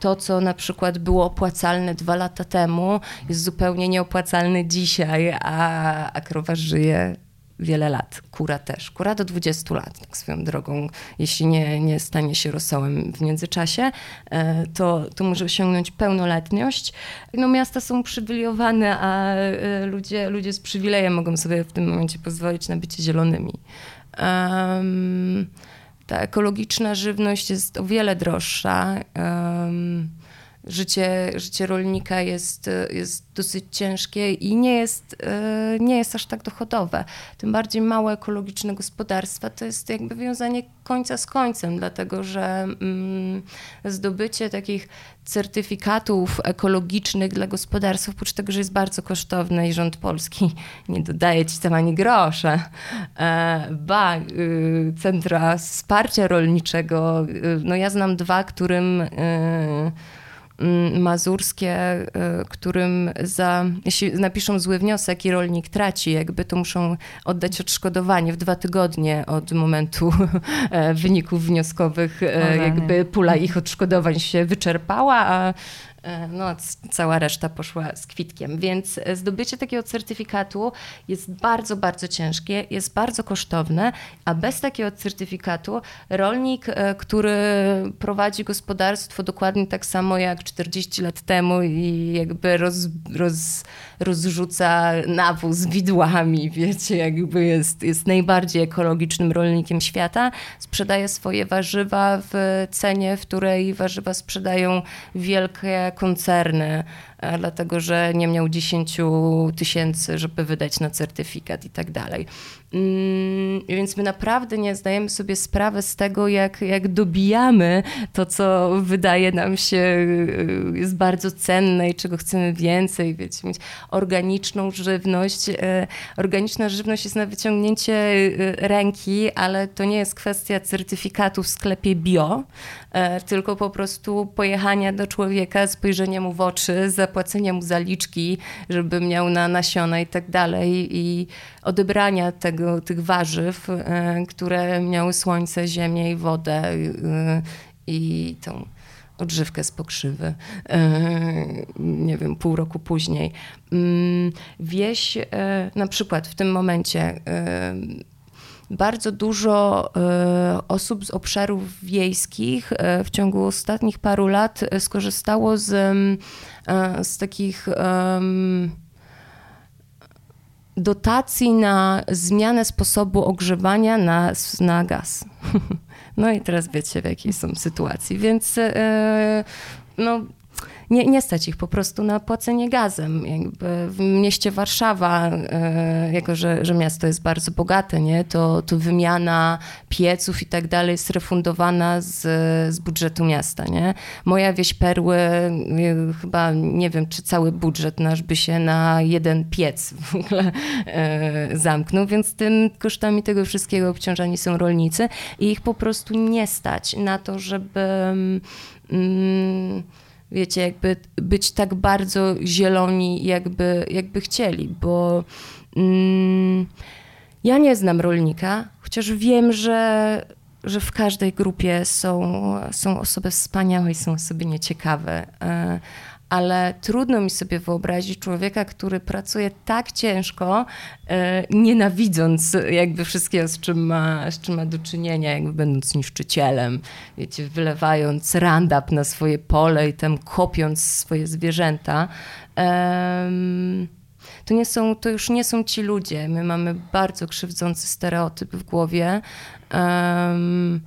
to, co na przykład było opłacalne dwa lata temu, jest zupełnie nieopłacalne dzisiaj, a, a krowa żyje wiele lat. Kura też. Kura do 20 lat, tak swoją drogą. Jeśli nie, nie stanie się rosołem w międzyczasie, e, to, to może osiągnąć pełnoletność. No, miasta są uprzywilejowane, a e, ludzie, ludzie z przywilejem mogą sobie w tym momencie pozwolić na bycie zielonymi. Um, ta ekologiczna żywność jest o wiele droższa. Um, życie, życie rolnika jest, jest dosyć ciężkie i nie jest, e, nie jest aż tak dochodowe. Tym bardziej małe ekologiczne gospodarstwa to jest jakby wiązanie końca z końcem, dlatego że mm, zdobycie takich certyfikatów ekologicznych dla gospodarstw, oprócz tego, że jest bardzo kosztowne i rząd polski nie dodaje ci tam ani grosza, e, ba, y, centra wsparcia rolniczego, y, no ja znam dwa, którym y, mazurskie, y, którym za, jeśli napiszą zły wniosek i rolnik traci, jakby to muszą oddać odszkodowanie w dwa tygodnie od momentu e, wyników wnioskowych, e, jakby pula ich odszkodowań się wyczerpała, a no, cała reszta poszła z kwitkiem. Więc e, zdobycie takiego certyfikatu jest bardzo, bardzo ciężkie, jest bardzo kosztowne, a bez takiego certyfikatu rolnik, e, który prowadzi gospodarstwo dokładnie tak samo jak 40 lat temu i jakby roz, roz, rozrzuca nawóz widłami, wiecie, jakby jest, jest najbardziej ekologicznym rolnikiem świata, sprzedaje swoje warzywa w cenie, w której warzywa sprzedają wielkie koncerny, dlatego że nie miał 10 tysięcy, żeby wydać na certyfikat i tak dalej. Mm, więc my naprawdę nie zdajemy sobie sprawy z tego, jak, jak dobijamy to, co wydaje nam się y, jest bardzo cenne i czego chcemy więcej, wiecie, mieć organiczną żywność. E, organiczna żywność jest na wyciągnięcie y, ręki, ale to nie jest kwestia certyfikatu w sklepie bio, e, tylko po prostu pojechania do człowieka, spojrzenia mu w oczy, zapłacenia mu zaliczki, żeby miał na nasiona i tak dalej i odebrania tego, tych warzyw, e, które miały słońce, ziemię i wodę e, i tą odżywkę z pokrzywy, e, nie wiem, pół roku później. Mm, wieś, na przykład w tym momencie bardzo dużo osób z obszarów wiejskich w ciągu ostatnich paru lat skorzystało z, z takich dotacji na zmianę sposobu ogrzewania na, na gaz. No i teraz wiecie, w jakiej są sytuacji. Więc yy, no, nie, nie stać ich po prostu na płacenie gazem. Jakby w mieście Warszawa, e, jako że, że miasto jest bardzo bogate, nie, to, to wymiana pieców i tak dalej jest refundowana z, z budżetu miasta. Nie? Moja wieś Perły, e, chyba nie wiem, czy cały budżet nasz by się na jeden piec w ogóle e, zamknął, więc tym kosztami tego wszystkiego obciążani są rolnicy i ich po prostu nie stać na to, żeby. Mm, wiecie, jakby być tak bardzo zieloni, jakby, jakby chcieli, bo mm, ja nie znam rolnika, chociaż wiem, że, że w każdej grupie są, są osoby wspaniałe i są osoby nieciekawe. E, ale trudno mi sobie wyobrazić człowieka, który pracuje tak ciężko, e, nienawidząc jakby wszystkiego, z czym, ma, z czym ma do czynienia, jakby będąc niszczycielem, wiecie, wylewając randap na swoje pole i tam kopiąc swoje zwierzęta. to, nie są, to już nie są ci ludzie. My mamy bardzo krzywdzący stereotyp w głowie. Um,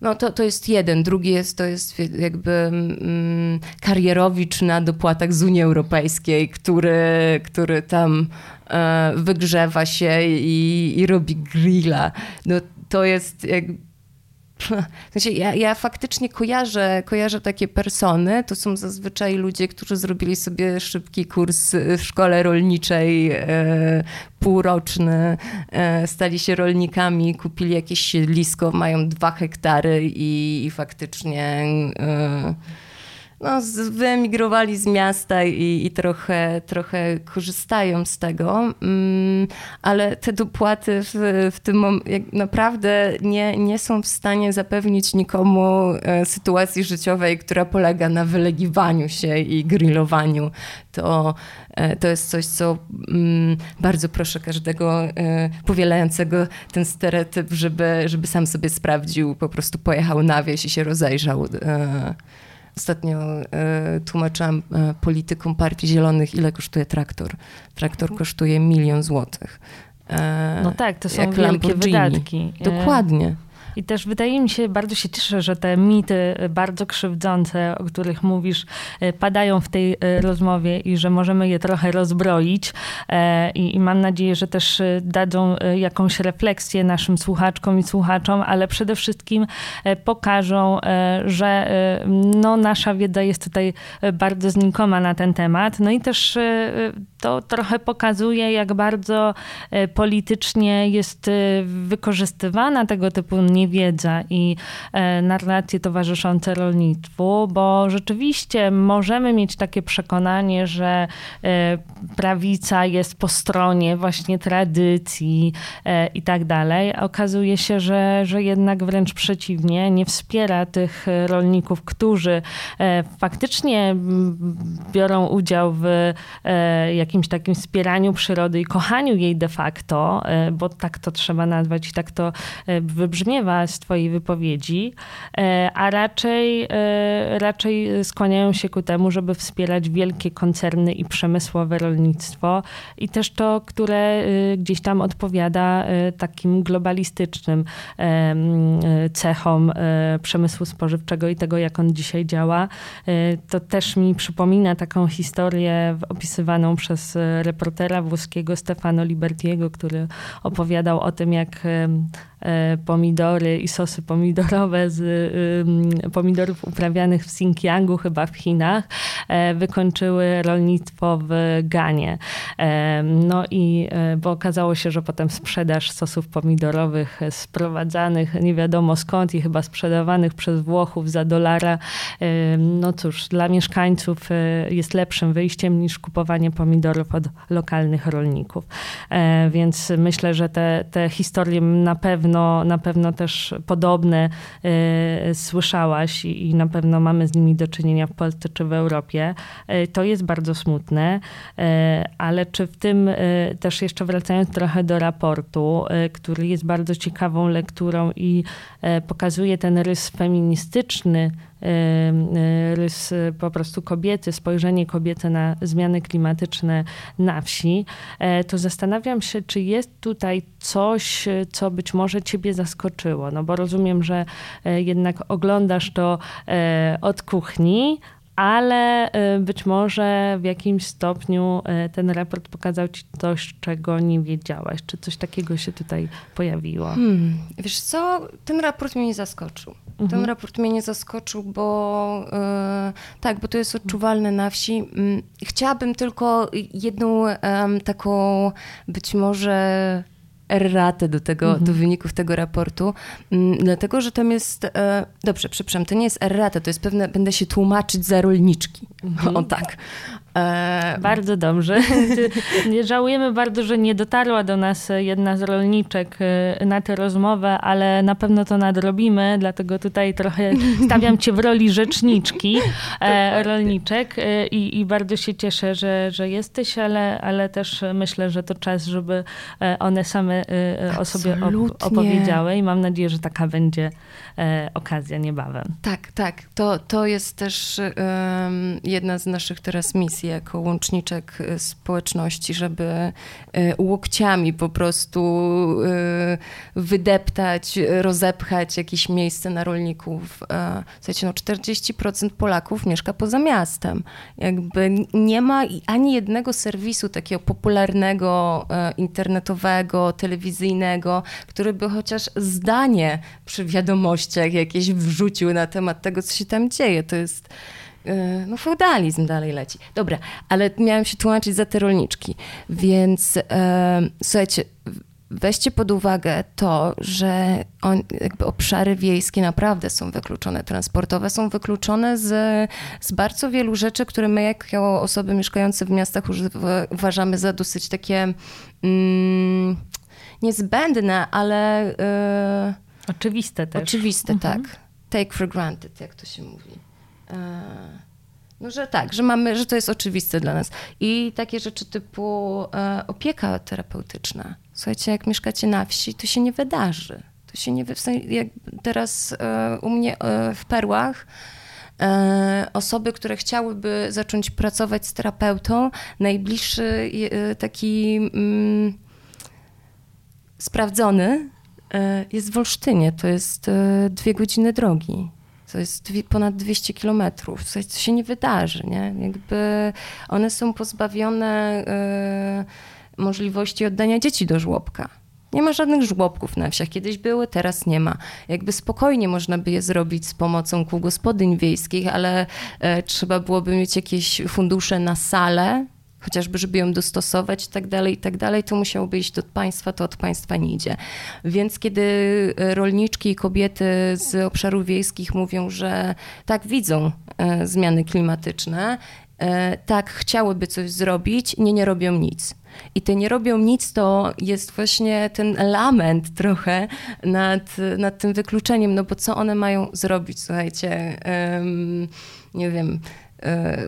no to, to jest jeden. Drugi jest, to jest jakby mm, karierowicz na dopłatach z Unii Europejskiej, który, który tam e, wygrzewa się i, i robi grilla. No to jest jakby ja, ja faktycznie kojarzę, kojarzę takie persony. To są zazwyczaj ludzie, którzy zrobili sobie szybki kurs w szkole rolniczej, e, półroczny, e, stali się rolnikami, kupili jakieś siedlisko, mają dwa hektary i, i faktycznie. E, no, wyemigrowali z miasta i, i, trochę, trochę korzystają z tego, mm, ale te dopłaty w, w tym momencie naprawdę nie, nie są w stanie zapewnić nikomu e, sytuacji życiowej, która polega na wylegiwaniu się i grillowaniu. To, e, to jest coś, co mm, bardzo proszę każdego e, powielającego ten stereotyp, żeby, żeby sam sobie sprawdził, po prostu pojechał na wieś i się rozejrzał. Ostatnio e, tłumaczyłam e, politykom Partii Zielonych, ile kosztuje traktor. Traktor mhm. kosztuje milion złotych. E, no tak, to są wielkie wydatki. Dokładnie. I też wydaje mi się, bardzo się cieszę, że te mity bardzo krzywdzące, o których mówisz, e, padają w tej e, rozmowie i że możemy je trochę rozbroić. E, I, i mam nadzieję, że też dadzą jakąś refleksję naszym słuchaczkom i słuchaczom, ale przede wszystkim pokażą, że no, nasza wiedza jest tutaj bardzo znikoma na ten temat. No i też to trochę pokazuje, jak bardzo politycznie jest wykorzystywana tego typu nie niewiedza i e, narracje towarzyszące rolnictwu, bo rzeczywiście możemy mieć takie przekonanie, że e, prawica jest po stronie właśnie tradycji e, i tak dalej. Okazuje się, że, że jednak wręcz przeciwnie, nie wspiera tych rolników, którzy faktycznie biorą udział w jakimś takim wspieraniu przyrody i kochaniu jej de facto, bo tak to trzeba nazwać i tak to wybrzmiewa z Twojej wypowiedzi, e, a raczej, e, raczej skłaniają się ku temu, żeby wspierać wielkie koncerny i przemysłowe rolnictwo i też to, które e, gdzieś tam odpowiada takim globalistycznym cechom przemysłu spożywczego i tego, jak on dzisiaj działa. To też mi przypomina taką historię opisywaną przez reportera włoskiego Stefano Libertiego, który opowiadał o tym, jak pomidory i sosy pomidorowe z pomidorów uprawianych w Xinjiangu, chyba w Chinach, e, wykończyły rolnictwo w Ganie. E, no i bo okazało się, że potem sprzedaż sosów pomidorowych sprowadzanych nie wiadomo skąd i chyba sprzedawanych przez Włochów za dolara, no cóż, dla mieszkańców jest lepszym wyjściem niż kupowanie pomidorów od lokalnych rolników. Więc myślę, że te, te historie na pewno pewno, na pewno też podobne y, słyszałaś i, i, na pewno mamy z nimi do czynienia w Polsce czy w Europie. Y, to jest bardzo smutne, y, ale czy w tym też jeszcze wracając trochę do raportu, który jest bardzo ciekawą lekturą i pokazuje ten rys feministyczny rys po prostu kobiety, spojrzenie kobiety na zmiany klimatyczne na wsi, e, to zastanawiam się, czy jest tutaj coś, co być może ciebie zaskoczyło. No bo rozumiem, że e, jednak oglądasz to e, od kuchni, ale być może w jakimś stopniu ten raport pokazał ci coś, czego nie wiedziałaś. Czy coś takiego się tutaj pojawiło? Hmm, wiesz co, ten raport mnie nie zaskoczył. Mhm. Ten raport mnie nie zaskoczył, bo e, tak, bo to jest odczuwalne na wsi. Mm, chciałabym tylko jedną taką być może erratę do tego, mhm. do wyników tego raportu, mm, dlatego, że tam jest, e, dobrze, przepraszam, to nie jest errata, to jest pewne, będę się tłumaczyć za rolniczki, mhm. o tak. E... Bardzo dobrze. Żałujemy bardzo, że nie dotarła do nas jedna z rolniczek e, na tę rozmowę, ale na pewno to nadrobimy, dlatego tutaj trochę stawiam cię w roli rzeczniczki e, rolniczek e, i, i, bardzo się cieszę, że, że jesteś, ale, ale też myślę, że to czas, żeby one same o sobie opowiedziały i mam nadzieję, że taka będzie okazja niebawem. Tak, tak. To, to jest też jedna z naszych teraz misji jako łączniczek społeczności, żeby łokciami po prostu wydeptać, rozepchać jakieś miejsce na rolników. Słuchajcie, no 40% Polaków mieszka poza miastem. Jakby nie ma ani jednego serwisu takiego popularnego, internetowego, telewizyjnego, który by chociaż zdanie przy wiadomościach jakieś wrzucił na temat tego, co się tam dzieje. To jest no feudalizm dalej leci. Dobra, ale miałem się tłumaczyć za te rolniczki. Więc e, słuchajcie, weźcie pod uwagę to, że on, obszary wiejskie naprawdę są wykluczone, transportowe są wykluczone z, z bardzo wielu rzeczy, które my jako osoby mieszkające w miastach uważamy za dosyć takie mm, niezbędne, ale... Yy, oczywiste też. Oczywiste, mhm. tak. Take for granted, jak to się mówi. Yy. No, że tak, że mamy, że to jest oczywiste dla nas. I takie rzeczy typu e, opieka terapeutyczna. Słuchajcie, jak mieszkacie na wsi, to się nie wydarzy. To się nie jak teraz e, u mnie e, w Perłach e, osoby, które chciałyby zacząć pracować z terapeutą, najbliższy e, taki mm, sprawdzony e, jest w Olsztynie. To jest dwie godziny drogi. To jest ponad 200 kilometrów. To się nie wydarzy, nie? Jakby one są pozbawione y, możliwości oddania dzieci do żłobka. Nie ma żadnych żłobków na wsiach. Kiedyś były, teraz nie ma. Jakby spokojnie można by je zrobić z pomocą kół gospodyń wiejskich, ale e, trzeba byłoby mieć jakieś fundusze na salę, chociażby, żeby ją dostosować i tak dalej, i tak dalej, to musiałoby iść od państwa, to od państwa nie idzie. Więc kiedy e, rolniczki i kobiety z obszarów wiejskich mówią, że tak widzą e, zmiany klimatyczne, e, tak chciałyby coś zrobić, nie, nie robią nic. I te nie robią nic, to jest właśnie ten lament trochę nad, nad tym wykluczeniem, no bo co one mają zrobić, słuchajcie, um, nie wiem,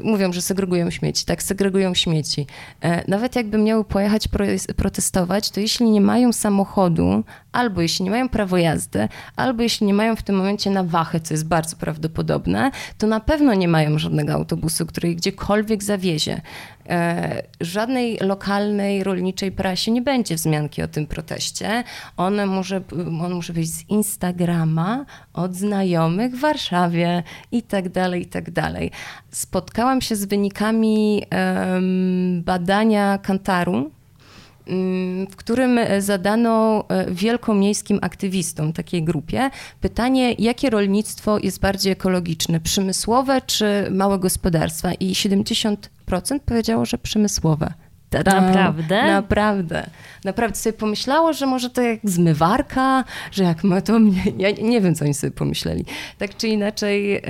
mówią, że segregują śmieci, tak, segregują śmieci. E, nawet jakby miały pojechać protestować, to jeśli nie mają samochodu, albo jeśli nie mają prawo jazdy, albo jeśli nie mają w tym momencie na wachę, co jest bardzo prawdopodobne, to na pewno nie mają żadnego autobusu, który ich gdziekolwiek zawiezie. E, żadnej lokalnej rolniczej prasie nie będzie wzmianki o tym proteście. On może, on może być z Instagrama, od znajomych w Warszawie i tak dalej, i tak dalej. Spotkałam się z wynikami badania Kantaru, w którym zadano e, wielkomiejskim aktywistom, takiej grupie, pytanie, jakie rolnictwo jest bardziej ekologiczne, przemysłowe czy małe gospodarstwa? I 70% powiedziało, że przemysłowe. Ta-da. Naprawdę? Naprawdę. Naprawdę sobie pomyślało, że może to jak zmywarka, że jak ma to mnie. Ja nie wiem, co oni sobie pomyśleli. Tak czy inaczej.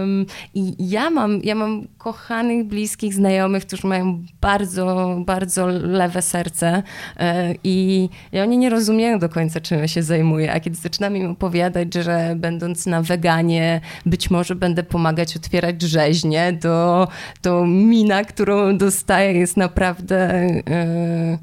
Um, I ja mam, ja mam kochanych, bliskich znajomych, którzy mają bardzo, bardzo lewe serce e, i, i oni nie rozumieją do końca, czym ja się zajmuję. A kiedy zaczynam im opowiadać, że będąc na weganie, być może będę pomagać otwierać rzeźnie, to, to mina, którą dostaję, jest naprawdę E,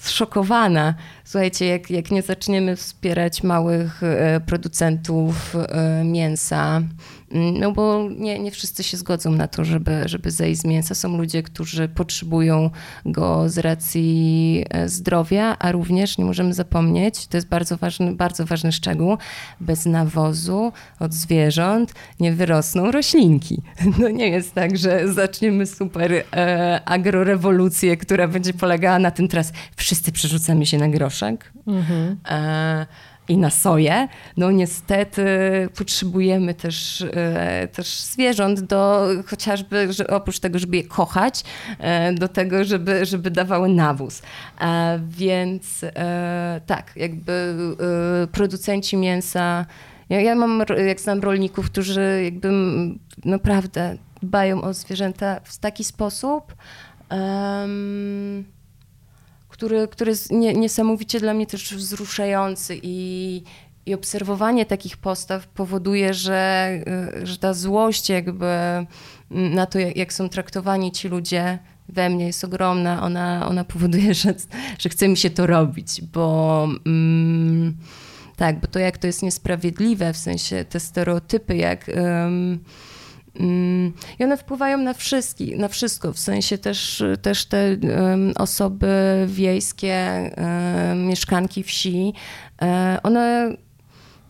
zszokowana. Słuchajcie, jak, jak nie zaczniemy wspierać małych e, producentów e, mięsa, no bo nie, nie wszyscy się zgodzą na to, żeby, żeby zejść z mięsa. Są ludzie, którzy potrzebują go z racji e, zdrowia, a również nie możemy zapomnieć, to jest bardzo ważny, bardzo ważny szczegół, bez nawozu od zwierząt nie wyrosną roślinki. No nie jest tak, że zaczniemy super e, agrorewolucję, która będzie polegała na tym teraz wszyscy przerzucamy się na groszek. Mhm. E, i na soję, no niestety potrzebujemy też, e, też zwierząt do chociażby, że oprócz tego, żeby je kochać, e, do tego, żeby, żeby dawały nawóz. E, więc tak, jakby producenci mięsa, ja, ja mam, jak znam rolników, którzy jakby naprawdę dbają o zwierzęta w taki sposób, um, który, który jest nie, niesamowicie dla mnie też wzruszający i, i obserwowanie takich postaw powoduje, że, y, że ta złość jakby na to, jak, jak są traktowani ci ludzie we mnie jest ogromna. Ona, ona powoduje, że, że chce mi się to robić, bo mm, tak, bo to jak to jest niesprawiedliwe, w sensie te stereotypy, jak... Um, i one wpływają na wszystkich, na wszystko, w sensie też, też te osoby wiejskie, mieszkanki wsi, um, one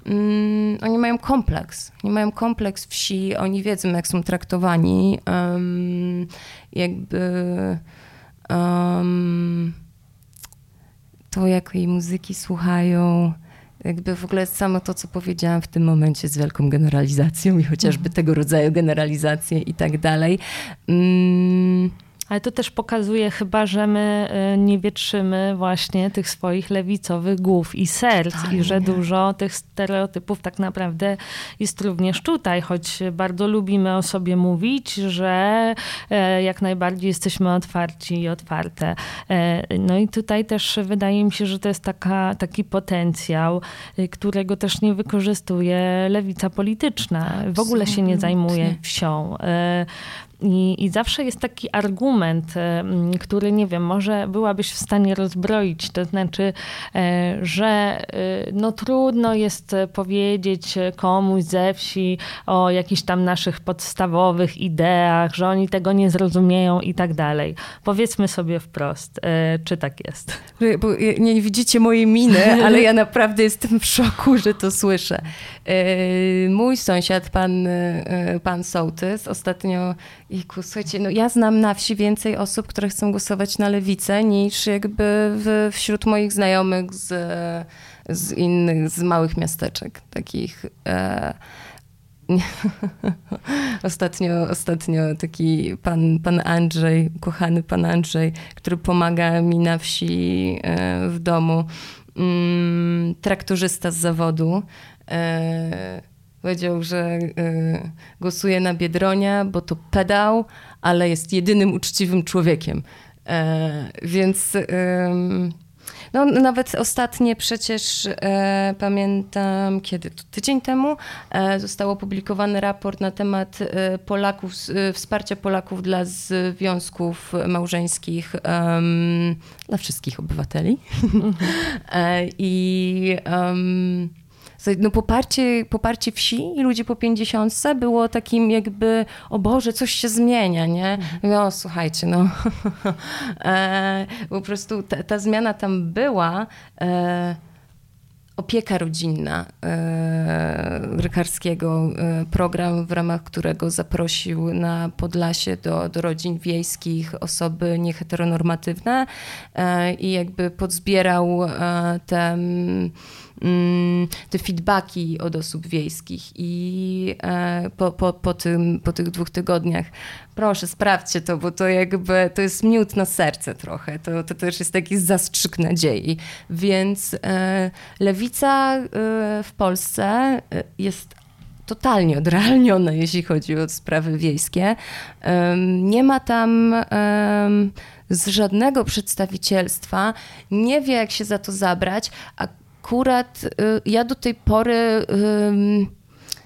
um, oni mają kompleks. Oni mają kompleks wsi, oni wiedzą, jak są traktowani. Jakby um, to, jakiej muzyki słuchają, jakby w ogóle samo to, co powiedziałam w tym momencie z wielką generalizacją i chociażby mhm. tego rodzaju generalizacje i tak dalej. Um, ale to też pokazuje chyba, że my y, nie wietrzymy właśnie tych swoich lewicowych głów i serc i że dużo tych stereotypów tak naprawdę jest również tutaj, choć bardzo lubimy o sobie mówić, że e, jak najbardziej jesteśmy otwarci i otwarte. E, no i tutaj też wydaje mi się, że to jest taka, taki potencjał, y, którego też nie wykorzystuje lewica polityczna. W ogóle się nie zajmuje wsią. I, I, zawsze jest taki argument, e, który nie wiem, może byłabyś w stanie rozbroić, to znaczy, e, że e, no trudno jest powiedzieć komuś ze wsi o jakichś tam naszych podstawowych ideach, że oni tego nie zrozumieją i tak dalej. Powiedzmy sobie wprost, czy tak jest? Nie widzicie mojej miny, ale ja naprawdę jestem w szoku, że to słyszę. Mój sąsiad, pan, pan Sołtys, ostatnio Iku, słuchajcie, no ja znam na wsi więcej osób, które chcą głosować na lewicę, niż jakby w, wśród moich znajomych z, z innych, z małych miasteczek, takich... E, ostatnio, ostatnio taki pan, pan Andrzej, kochany pan Andrzej, który pomaga mi na wsi e, w domu, mm, traktorzysta z zawodu, Powiedział, że y, głosuje na Biedronia, bo to pedał, ale jest jedynym uczciwym człowiekiem. E, więc no, nawet ostatnie przecież e, pamiętam, kiedy to tydzień temu e, został opublikowany raport na temat e, Polaków, e, wsparcia Polaków dla związków małżeńskich dla wszystkich obywateli. I no poparcie, poparcie wsi i ludzi po pięćdziesiątce było takim jakby, o Boże, coś się zmienia, nie? No słuchajcie, no e, po prostu ta, ta, zmiana tam była. E, opieka rodzinna e, Rykarskiego, e, program, w ramach którego zaprosił na Podlasie do, do rodzin wiejskich osoby nieheteronormatywne e, i jakby podzbierał e, te te feedbacki od osób wiejskich i e, po, po, po, tym, po tych dwóch tygodniach. Proszę sprawdźcie to, bo to jakby to jest miód na serce trochę, to, to też jest taki zastrzyk nadziei, więc e, lewica e, w Polsce jest totalnie odrealniona, jeśli chodzi o sprawy wiejskie. Nie ma tam z żadnego przedstawicielstwa, nie wie jak się za to zabrać, a akurat y, ja do tej pory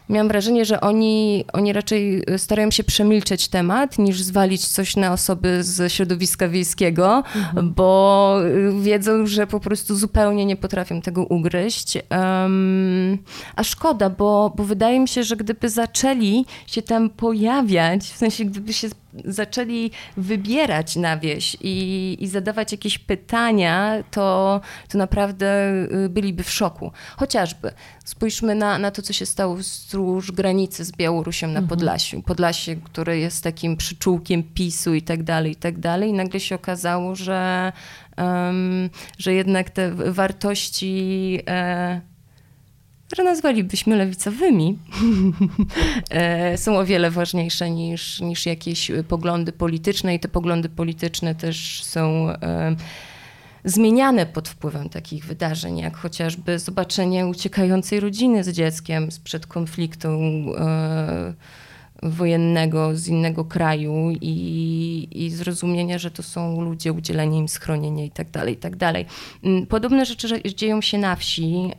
miałam wrażenie, że oni, oni raczej starają się przemilczeć temat, niż zwalić coś na osoby z środowiska wiejskiego, mhm. bo y, wiedzą, że po prostu zupełnie nie potrafią tego ugryźć. Um, a szkoda, bo, bo wydaje mi się, że gdyby zaczęli się tam pojawiać, w sensie gdyby się zaczęli wybierać na wieś i, i zadawać jakieś pytania, to, to naprawdę y, byliby w szoku. Chociażby spójrzmy na, na to, co się stało wzdłuż granicy z Białorusią na mhm. Podlasiu. Podlasie, które jest takim przyczółkiem PiSu i tak dalej, i tak dalej. I nagle się okazało, że, um, że jednak te wartości... E, które nazwalibyśmy lewicowymi, e, są o wiele ważniejsze niż, niż jakieś poglądy polityczne i te poglądy polityczne też są e, zmieniane pod wpływem takich wydarzeń, jak chociażby zobaczenie uciekającej rodziny z dzieckiem sprzed konfliktu e, wojennego z innego kraju i, i zrozumienia, że to są ludzie, udzielenie im schronienia i tak dalej, i tak. Mm, podobne rzeczy dzieją się na wsi.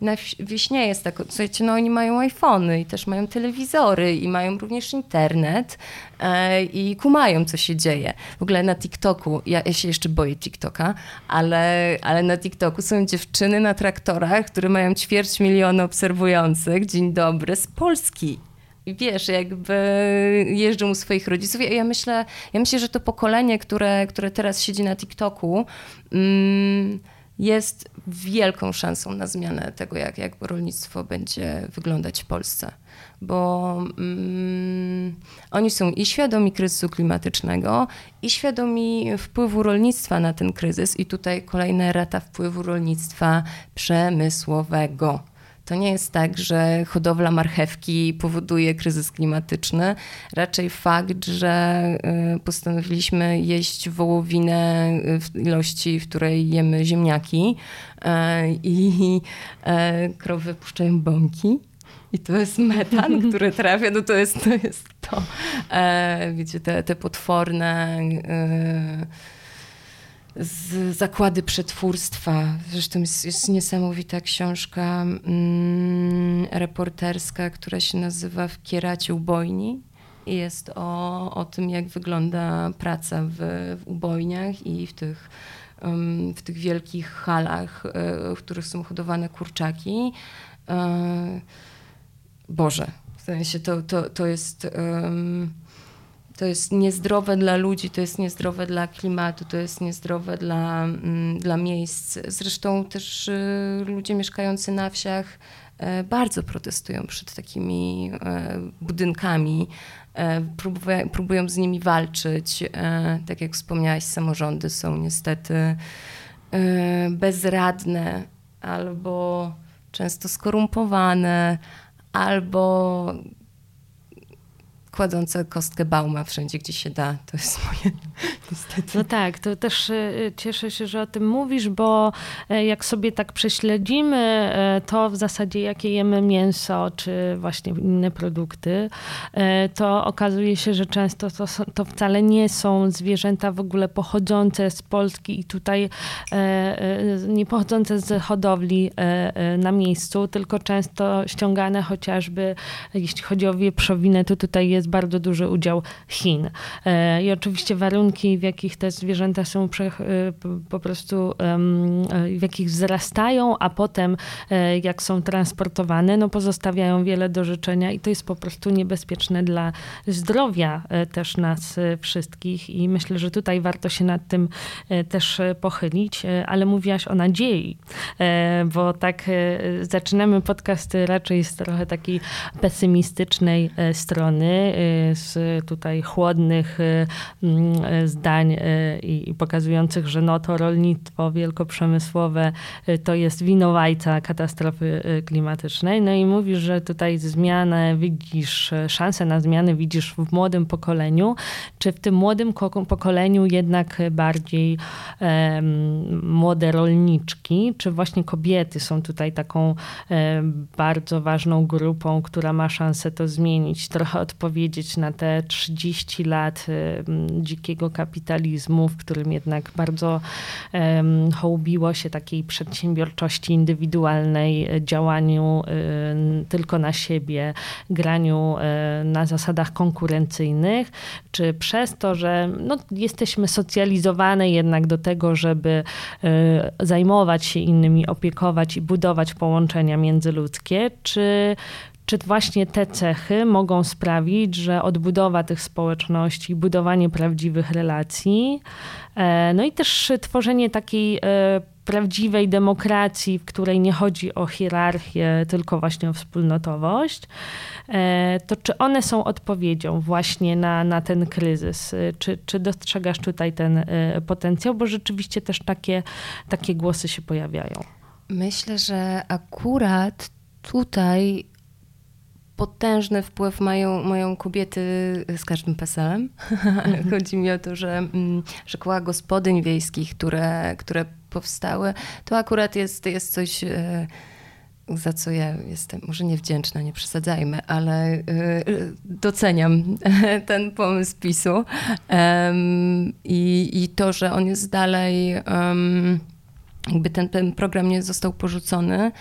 Na wieś nie jest tak, słuchajcie, no oni mają iPhony i też mają telewizory i mają również internet e, i kumają, co się dzieje. W ogóle na TikToku, ja, ja się jeszcze boję TikToka, ale, ale na TikToku są dziewczyny na traktorach, które mają ćwierć miliona obserwujących, dzień dobry, z Polski wiesz, jakby jeżdżą u swoich rodziców. Ja, ja, myślę, ja myślę, że to pokolenie, które, które teraz siedzi na TikToku, mm, jest wielką szansą na zmianę tego, jak, jak rolnictwo będzie wyglądać w Polsce. Bo mm, oni są i świadomi kryzysu klimatycznego, i świadomi wpływu rolnictwa na ten kryzys. I tutaj kolejna rata wpływu rolnictwa przemysłowego to nie jest tak, że hodowla marchewki powoduje kryzys klimatyczny. Raczej fakt, że y, postanowiliśmy jeść wołowinę w ilości, w której jemy ziemniaki y, i y, krowy puszczają bąki. I to jest metan, który trafia, no to jest to. Jest to. E, wiecie, te, te potworne z zakłady przetwórstwa. Zresztą jest, jest niesamowita książka mm, reporterska, która się nazywa W kieracie ubojni. I jest o, o tym, jak wygląda praca w, w ubojniach i w tych, w tych wielkich halach, e, w których są hodowane kurczaki. E, Boże, w sensie to, to, to jest... to jest niezdrowe dla ludzi, to jest niezdrowe dla klimatu, to jest niezdrowe dla, mm, dla miejsc. Zresztą też y, ludzie mieszkający na wsiach e, bardzo protestują przed takimi e, budynkami, e, próbują, próbują z nimi walczyć. Tak jak wspomniałaś, samorządy są niestety bezradne albo często skorumpowane, albo kładące kostkę Bauma wszędzie, gdzie się da. To jest moje niestety. No tak, to też e, cieszę się, że o tym mówisz, bo e, jak sobie tak prześledzimy e, to w zasadzie jakie jemy mięso, czy właśnie inne produkty, to okazuje się, że często to, to wcale nie są zwierzęta w ogóle pochodzące z Polski i tutaj nie pochodzące z hodowli na miejscu, tylko często ściągane chociażby, jeśli chodzi o wieprzowinę, to tutaj jest jest bardzo duży udział Chin. E, I oczywiście warunki, w jakich te zwierzęta są e, po prostu, e, w jakich wzrastają, a potem jak są transportowane, no pozostawiają wiele do życzenia i to jest po prostu niebezpieczne dla zdrowia też nas wszystkich i myślę, że tutaj warto się nad tym też pochylić, ale mówiłaś o nadziei, bo tak zaczynamy podcast raczej z trochę takiej pesymistycznej strony, z tutaj chłodnych y, mm, zdań y, i pokazujących, że no to rolnictwo wielkoprzemysłowe y, to jest winowajca katastrofy klimatycznej. No i mówisz, że tutaj zmianę widzisz, szansę na zmianę widzisz w młodym pokoleniu. Czy w tym młodym pokoleniu jednak bardziej młode rolniczki, czy właśnie kobiety są tutaj taką bardzo ważną grupą, która ma szansę to zmienić, trochę odpowiedzieć odpowiedzieć na te 30 lat dzikiego kapitalizmu, w którym jednak bardzo hołubiło się takiej przedsiębiorczości indywidualnej, działaniu tylko na siebie, graniu na zasadach konkurencyjnych, czy przez to, że no, jesteśmy socjalizowane jednak do tego, żeby zajmować się innymi, opiekować i budować połączenia międzyludzkie, czy, czy właśnie te cechy mogą sprawić, że odbudowa tych społeczności, budowanie prawdziwych relacji, e, no i też tworzenie takiej e, prawdziwej demokracji, w której nie chodzi o hierarchię, tylko właśnie o wspólnotowość, e, to czy one są odpowiedzią właśnie na, na ten kryzys? Czy, czy dostrzegasz tutaj ten potencjał? Bo rzeczywiście też takie, takie głosy się pojawiają. Myślę, że akurat tutaj potężny wpływ mają, mają kobiety z każdym PESEL-em. Chodzi mi o to, że, mm, że koła gospodyń wiejskich, które, które powstały, to akurat jest, jest coś e, za co ja jestem, może niewdzięczna, nie przesadzajmy, ale y, doceniam ten pomysł PiSu i, i to, że on jest dalej, jakby ten, ten program nie został porzucony,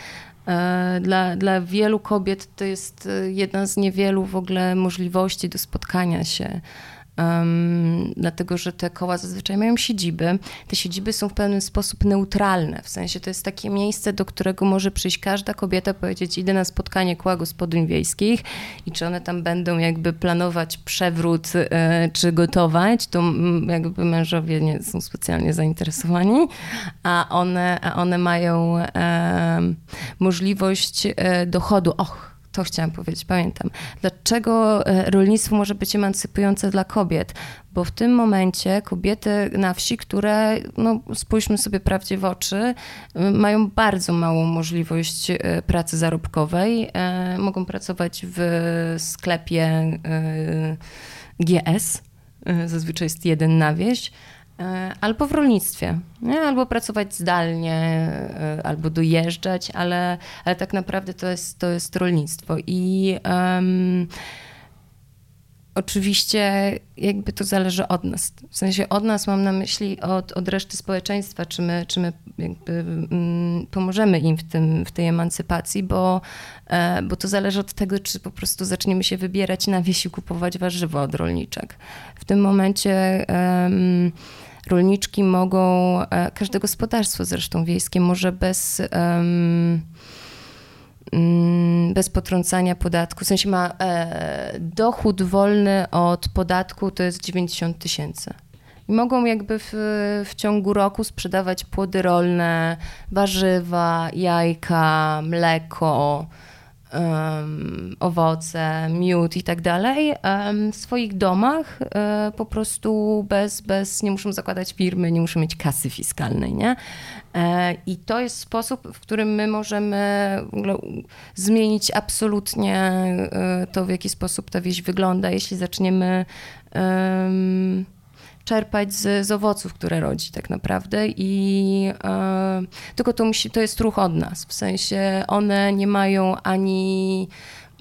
dla, dla wielu kobiet to jest jedna z niewielu w ogóle możliwości do spotkania się Um, dlatego, że te koła zazwyczaj mają siedziby. Te siedziby są w pewien sposób neutralne, w sensie to jest takie miejsce, do którego może przyjść każda kobieta, powiedzieć idę na spotkanie koła gospodyń wiejskich i czy one tam będą jakby planować przewrót e, czy gotować, to jakby mężowie nie są specjalnie zainteresowani, a one, a one mają możliwość e, dochodu. Och, to chciałam powiedzieć, pamiętam. Dlaczego e, rolnictwo może być emancypujące dla kobiet? Bo w tym momencie kobiety na wsi, które, no spójrzmy sobie prawdzie w oczy, mają bardzo małą możliwość e, pracy zarobkowej. E, mogą pracować w sklepie GS, zazwyczaj jest jeden na wieś, albo w rolnictwie, nie? albo pracować zdalnie, e, albo dojeżdżać, ale, ale tak naprawdę to jest, to jest rolnictwo. I um, oczywiście jakby to zależy od nas. W sensie od nas mam na myśli od, od reszty społeczeństwa, czy my, czy my jakby um, pomożemy im w, tym, w tej emancypacji, bo, e, bo to zależy od tego, czy po prostu zaczniemy się wybierać na wieś i kupować warzywo od rolniczek. W tym momencie um, rolniczki mogą, e, każde gospodarstwo zresztą wiejskie może bez, um, bez potrącania podatku, w sensie ma e, dochód wolny od podatku to jest 90 tysięcy. I mogą jakby w, w ciągu roku sprzedawać płody rolne, warzywa, jajka, mleko, um, owoce, miód i tak dalej um, w swoich domach um, po prostu bez, bez, nie muszą zakładać firmy, nie muszą mieć kasy fiskalnej, nie? E, I to jest sposób, w którym my możemy zmienić absolutnie e, to, w jaki sposób ta wieś wygląda, jeśli zaczniemy czerpać z, z owoców, które rodzi tak naprawdę i e, tylko to, musi, to jest ruch od nas, w sensie one nie mają ani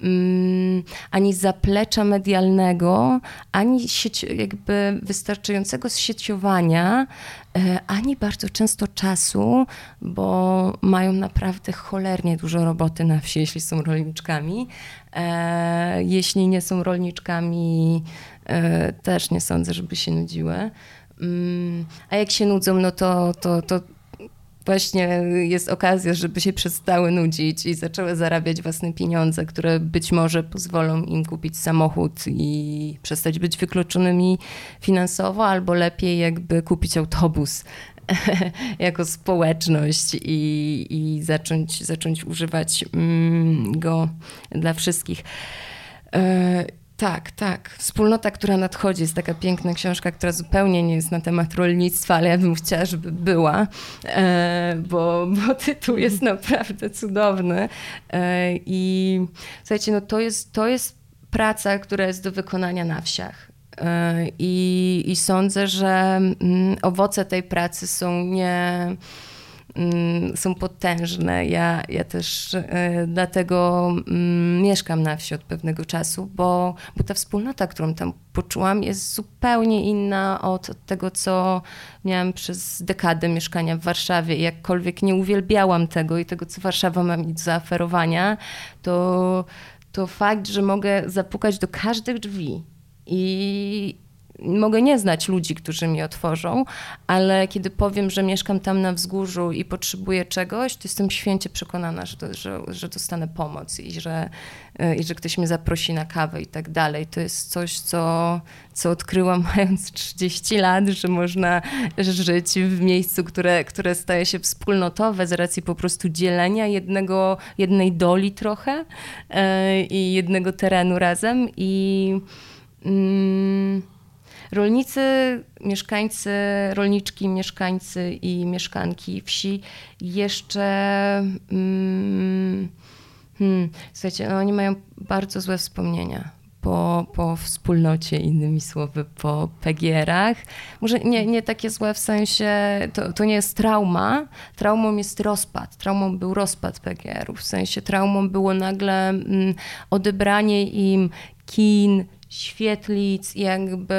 mm, ani zaplecza medialnego, ani sieć, jakby wystarczającego sieciowania, e, ani bardzo często czasu, bo mają naprawdę cholernie dużo roboty na wsi, jeśli są rolniczkami. E, jeśli nie są rolniczkami, też nie sądzę, żeby się nudziły. Mm, a jak się nudzą, no to, to, to właśnie jest okazja, żeby się przestały nudzić i zaczęły zarabiać własne pieniądze, które być może pozwolą im kupić samochód i przestać być wykluczonymi finansowo, albo lepiej jakby kupić autobus jako społeczność i, i zacząć, zacząć używać mm, go dla wszystkich. Tak, tak. Wspólnota, która nadchodzi, jest taka piękna książka, która zupełnie nie jest na temat rolnictwa, ale ja bym chciała, żeby była, e, bo, bo tytuł jest naprawdę cudowny. E, I słuchajcie, no to jest, to jest praca, która jest do wykonania na wsiach. E, I, i sądzę, że mm, owoce tej pracy są nie są potężne. Ja, ja też e, dlatego mm, mieszkam na wsi od pewnego czasu, bo, bo ta wspólnota, którą tam poczułam, jest zupełnie inna od, od tego, co miałam przez dekadę mieszkania w Warszawie. I jakkolwiek nie uwielbiałam tego i tego, co Warszawa ma mi do zaoferowania, to, to fakt, że mogę zapukać do każdych drzwi i, mogę nie znać ludzi, którzy mi otworzą, ale kiedy powiem, że mieszkam tam na wzgórzu i potrzebuję czegoś, to jestem święcie przekonana, że, to, że, że dostanę pomoc i że, i że ktoś mnie zaprosi na kawę i tak dalej. To jest coś, co, co odkryłam mając 30 lat, że można żyć w miejscu, które, które staje się wspólnotowe z racji po prostu dzielenia jednego, jednej doli trochę yy, i jednego terenu razem i... Yy, Rolnicy, mieszkańcy, rolniczki, mieszkańcy i mieszkanki wsi jeszcze. Mm, hmm, słuchajcie, no oni mają bardzo złe wspomnienia po, po wspólnocie, innymi słowy, po PGR-ach. Może nie, nie takie złe w sensie, to, to nie jest trauma. Traumą jest rozpad. Traumą był rozpad PGR-ów. W sensie traumą było nagle mm, odebranie im kin, świetlic, jakby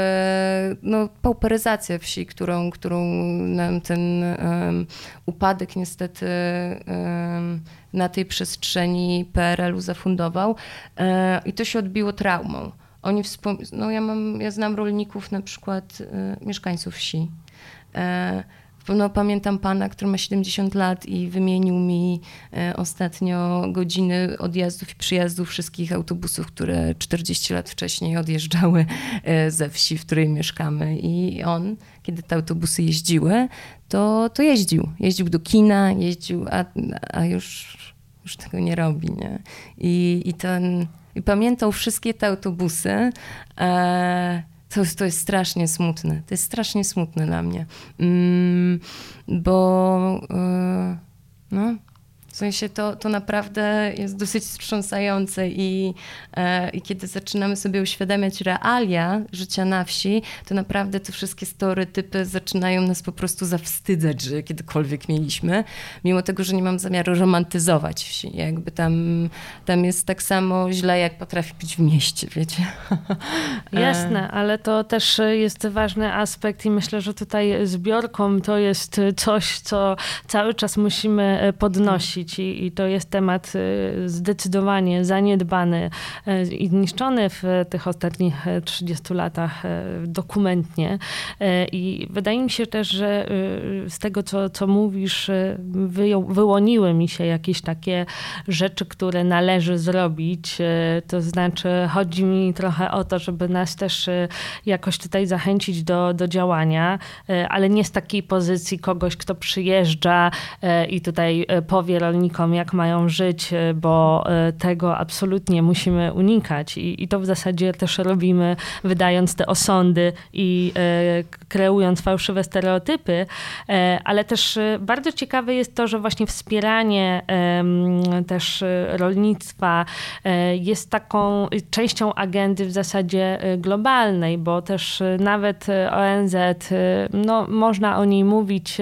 no, pauperyzacja wsi, którą, którą nam ten um, upadek niestety um, na tej przestrzeni PRL-u zafundował. E, I to się odbiło traumą. Oni wspom- no ja, mam, ja znam rolników, na przykład e, mieszkańców wsi. E, no, pamiętam pana, który ma 70 lat i wymienił mi ostatnio godziny odjazdów i przyjazdów wszystkich autobusów, które 40 lat wcześniej odjeżdżały ze wsi, w której mieszkamy. I on, kiedy te autobusy jeździły, to, to jeździł. Jeździł do kina, jeździł, a, a już, już tego nie robi. Nie? I, i ten. I pamiętał wszystkie te autobusy. E, to, to jest strasznie smutne. To jest strasznie smutne dla mnie. Mm, bo yy, no, w sensie to, to naprawdę jest dosyć wstrząsające i, e, i kiedy zaczynamy sobie uświadamiać realia życia na wsi, to naprawdę te wszystkie stereotypy zaczynają nas po prostu zawstydzać, że kiedykolwiek mieliśmy, mimo tego, że nie mam zamiaru romantyzować wsi. Jakby tam, tam jest tak samo źle, jak potrafi być w mieście, wiecie. E. Jasne, ale to też jest ważny aspekt i myślę, że tutaj zbiorką to jest coś, co cały czas musimy podnosić i, i to jest temat y, zdecydowanie zaniedbany y, i zniszczony w tych ostatnich 30 latach y, dokumentnie. I wydaje mi się też, że z tego, co, co mówisz, wyłoniły mi się jakieś takie rzeczy, które należy zrobić. To znaczy, chodzi mi trochę o to, żeby nas też jakoś tutaj zachęcić do, do działania, ale nie z takiej pozycji kogoś, kto przyjeżdża i tutaj powie jak mają żyć, e, bo e, tego absolutnie musimy unikać. I, i to w zasadzie też robimy, wydając te osądy i e, kreując fałszywe stereotypy, ale też bardzo ciekawe jest to, że właśnie wspieranie też rolnictwa jest taką częścią agendy w zasadzie globalnej, bo też nawet ONZ, no, można o niej mówić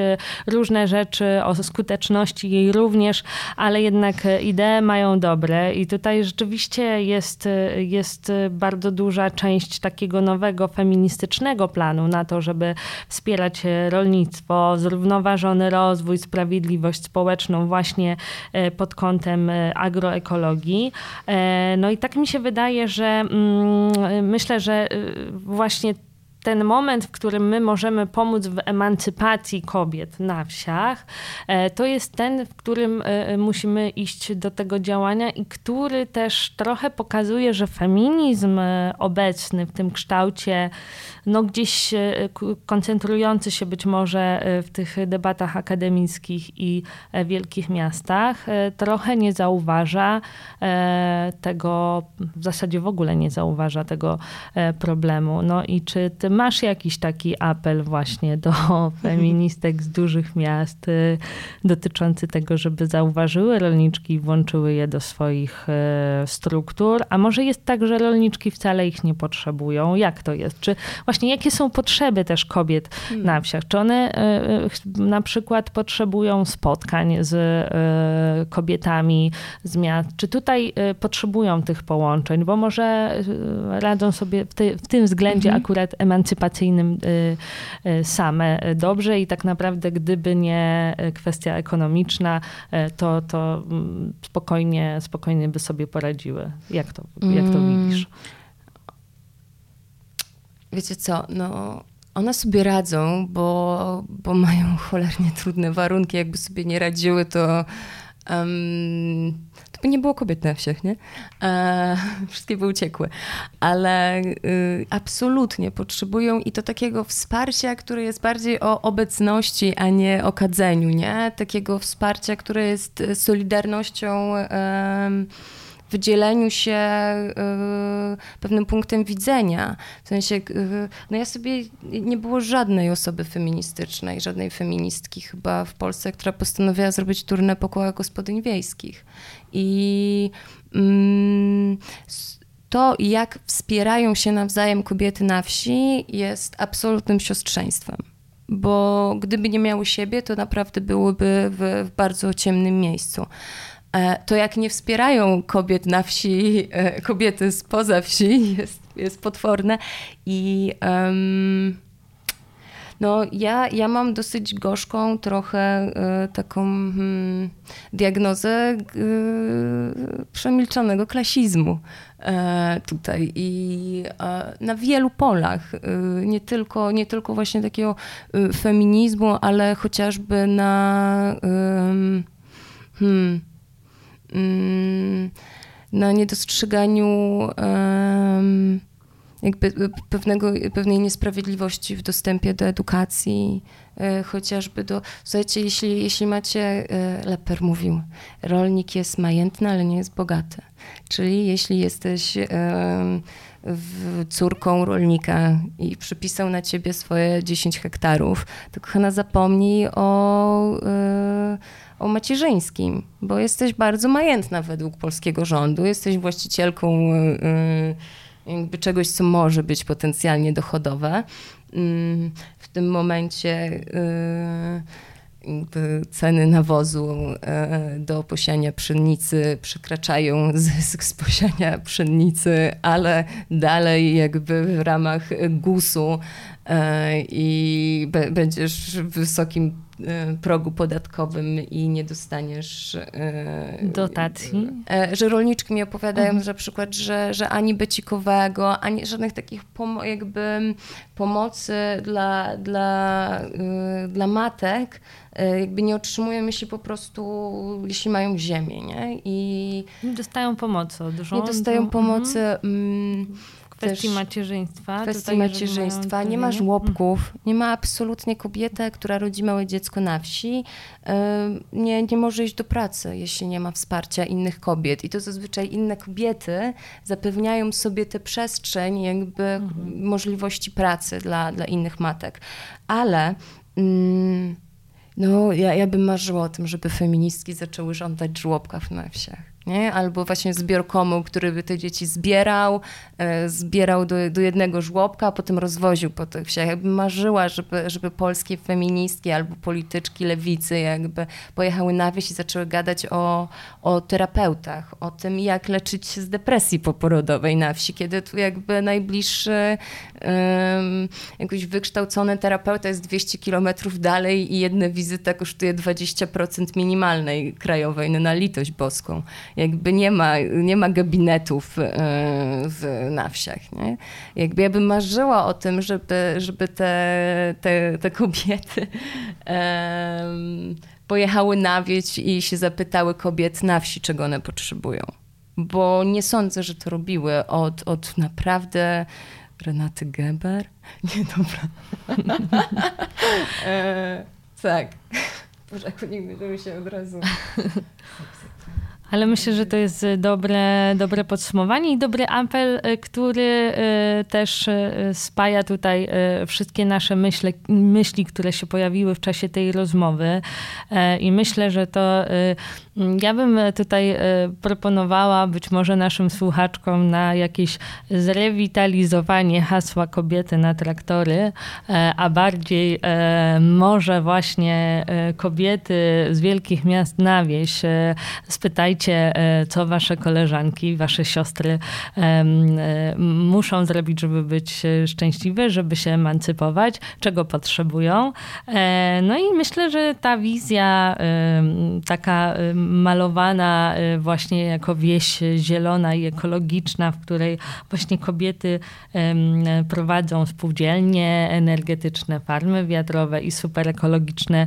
różne rzeczy, o skuteczności jej również, ale jednak idee mają dobre i tutaj rzeczywiście jest, jest bardzo duża część takiego nowego feministycznego planu na to, żeby wspierać rolnictwo, zrównoważony rozwój, sprawiedliwość społeczną właśnie e, pod kątem e, agroekologii. E, no i tak mi się wydaje, że mm, myślę, że właśnie ten moment, w którym my możemy pomóc w emancypacji kobiet na wsiach, e, to jest ten, w którym e, musimy iść do tego działania i który też trochę pokazuje, że feminizm e, obecny w tym kształcie, no gdzieś koncentrujący się być może w tych debatach akademickich i wielkich miastach, trochę nie zauważa tego, w zasadzie w ogóle nie zauważa tego problemu. No i czy ty masz jakiś taki apel właśnie do feministek z dużych miast dotyczący tego, żeby zauważyły rolniczki i włączyły je do swoich struktur? A może jest tak, że rolniczki wcale ich nie potrzebują? Jak to jest? Czy właśnie jakie są potrzeby też kobiet hmm. na wsiach? Czy one y, na przykład potrzebują spotkań z kobietami z miast? Czy tutaj potrzebują tych połączeń? Bo może radzą sobie w, w tym względzie hmm. akurat emancypacyjnym same dobrze i tak naprawdę gdyby nie kwestia ekonomiczna, to, to mm, spokojnie, spokojnie by sobie poradziły. Jak to, jak to mm. widzisz? Wiecie co, no one sobie radzą, bo, bo mają cholernie trudne warunki. Jakby sobie nie radziły, to um, by nie było kobiet na wsiach, nie? E, wszystkie by uciekły. Ale y, absolutnie potrzebują i to takiego wsparcia, które jest bardziej o obecności, a nie o kadzeniu, nie? Takiego wsparcia, które jest solidarnością. Wydzieleniu się y, pewnym punktem widzenia. W sensie, y, no ja sobie, nie było żadnej osoby feministycznej, żadnej feministki chyba w Polsce, która postanowiła zrobić turnę po kołach gospodyń wiejskich. I mm, to, jak wspierają się nawzajem kobiety na wsi, jest absolutnym siostrzeństwem. Bo gdyby nie miały siebie, to naprawdę byłyby w, w bardzo ciemnym miejscu. E, to jak nie wspierają kobiet na wsi, e, kobiety spoza wsi, jest, jest potworne. I um, no, ja, ja mam dosyć gorzką trochę y, taką hmm, diagnozę y, przemilczonego klasizmu tutaj i na wielu polach, nie, tylko, nie tylko właśnie takiego feminizmu, ale chociażby na hmm, mm, na niedostrzeganiu jakby pewnego, pewnej niesprawiedliwości w dostępie do edukacji, e, chociażby do... Słuchajcie, jeśli, jeśli macie, e, Leper mówił, rolnik jest majętny, ale nie jest bogaty. Czyli jeśli jesteś córką rolnika i przypisał na ciebie swoje 10 hektarów, to kochana zapomnij o, e, o macierzyńskim, bo jesteś bardzo majętna według polskiego rządu, jesteś właścicielką jakby czegoś, co może być potencjalnie dochodowe. Mm, w tym momencie y, ceny nawozu y, do posiania pszenicy przekraczają zysk z posiania pszenicy, ale dalej jakby w ramach GUS-u y, i będziesz wysokim E, progu podatkowym i nie dostaniesz e, dotacji. E, że rolniczki mi opowiadają mhm. na przykład, że, że ani becikowego, ani żadnych takich jakby pomocy dla, dla, dla matek jakby nie otrzymują, jeśli po prostu, jeśli mają ziemię, nie? I nie dostają pomocy od rządu. Nie dostają pomocy. Mhm. Kwestii macierzyństwa. Kwestii macierzyństwa. Nie ma żłobków, mhm. nie ma absolutnie kobiety, która rodzi małe dziecko na wsi, nie, nie może iść do pracy, jeśli nie ma wsparcia innych kobiet. I to zazwyczaj inne kobiety zapewniają sobie tę przestrzeń, jakby mhm. możliwości pracy dla, dla innych matek. Ale... Mm, no, ja, ja bym marzyła o tym, żeby feministki zaczęły żądać żłobków na wsiach nie? albo właśnie zbiorkomu, który by te dzieci zbierał, e, zbierał do, do jednego żłobka, a potem rozwoził po tych wsiach. Jakby marzyła, żeby, żeby polskie feministki albo polityczki lewicy jakby pojechały na wieś i zaczęły gadać o, o terapeutach, o tym, jak leczyć się z depresji poporodowej na wsi, kiedy tu jakby najbliższy jakiś wykształcony terapeuta jest 200 kilometrów dalej i jedna wizyta kosztuje 20% minimalnej krajowej, no na litość boską jakby nie ma, nie ma gabinetów e, w, na wsiach. Nie? Jakby ja bym marzyła o tym, żeby, żeby te, te, te kobiety um, pojechały na wieś i się zapytały kobiet na wsi, czego one potrzebują. Bo nie sądzę, że to robiły od, od naprawdę Renaty Geber. Nie, dobra. e, tak. Boże, jak nie się od razu. Ale myślę, że to jest e, dobre, dobre podsumowanie i dobry apel, e, który e, też spaja tutaj wszystkie nasze myśli, myśli, które się pojawiły w czasie tej rozmowy. I myślę, że to ja bym tutaj proponowała być może naszym słuchaczkom na jakieś zrewitalizowanie hasła kobiety na traktory, a bardziej może właśnie kobiety z wielkich miast na wieś. Spytajcie e, co wasze koleżanki, wasze siostry e, muszą zrobić, żeby być szczęśliwe, żeby się emancypować, czego potrzebują. E, no i myślę, że ta wizja taka malowana właśnie jako wieś zielona i ekologiczna, w której właśnie kobiety prowadzą spółdzielnie energetyczne, farmy wiatrowe i super ekologiczne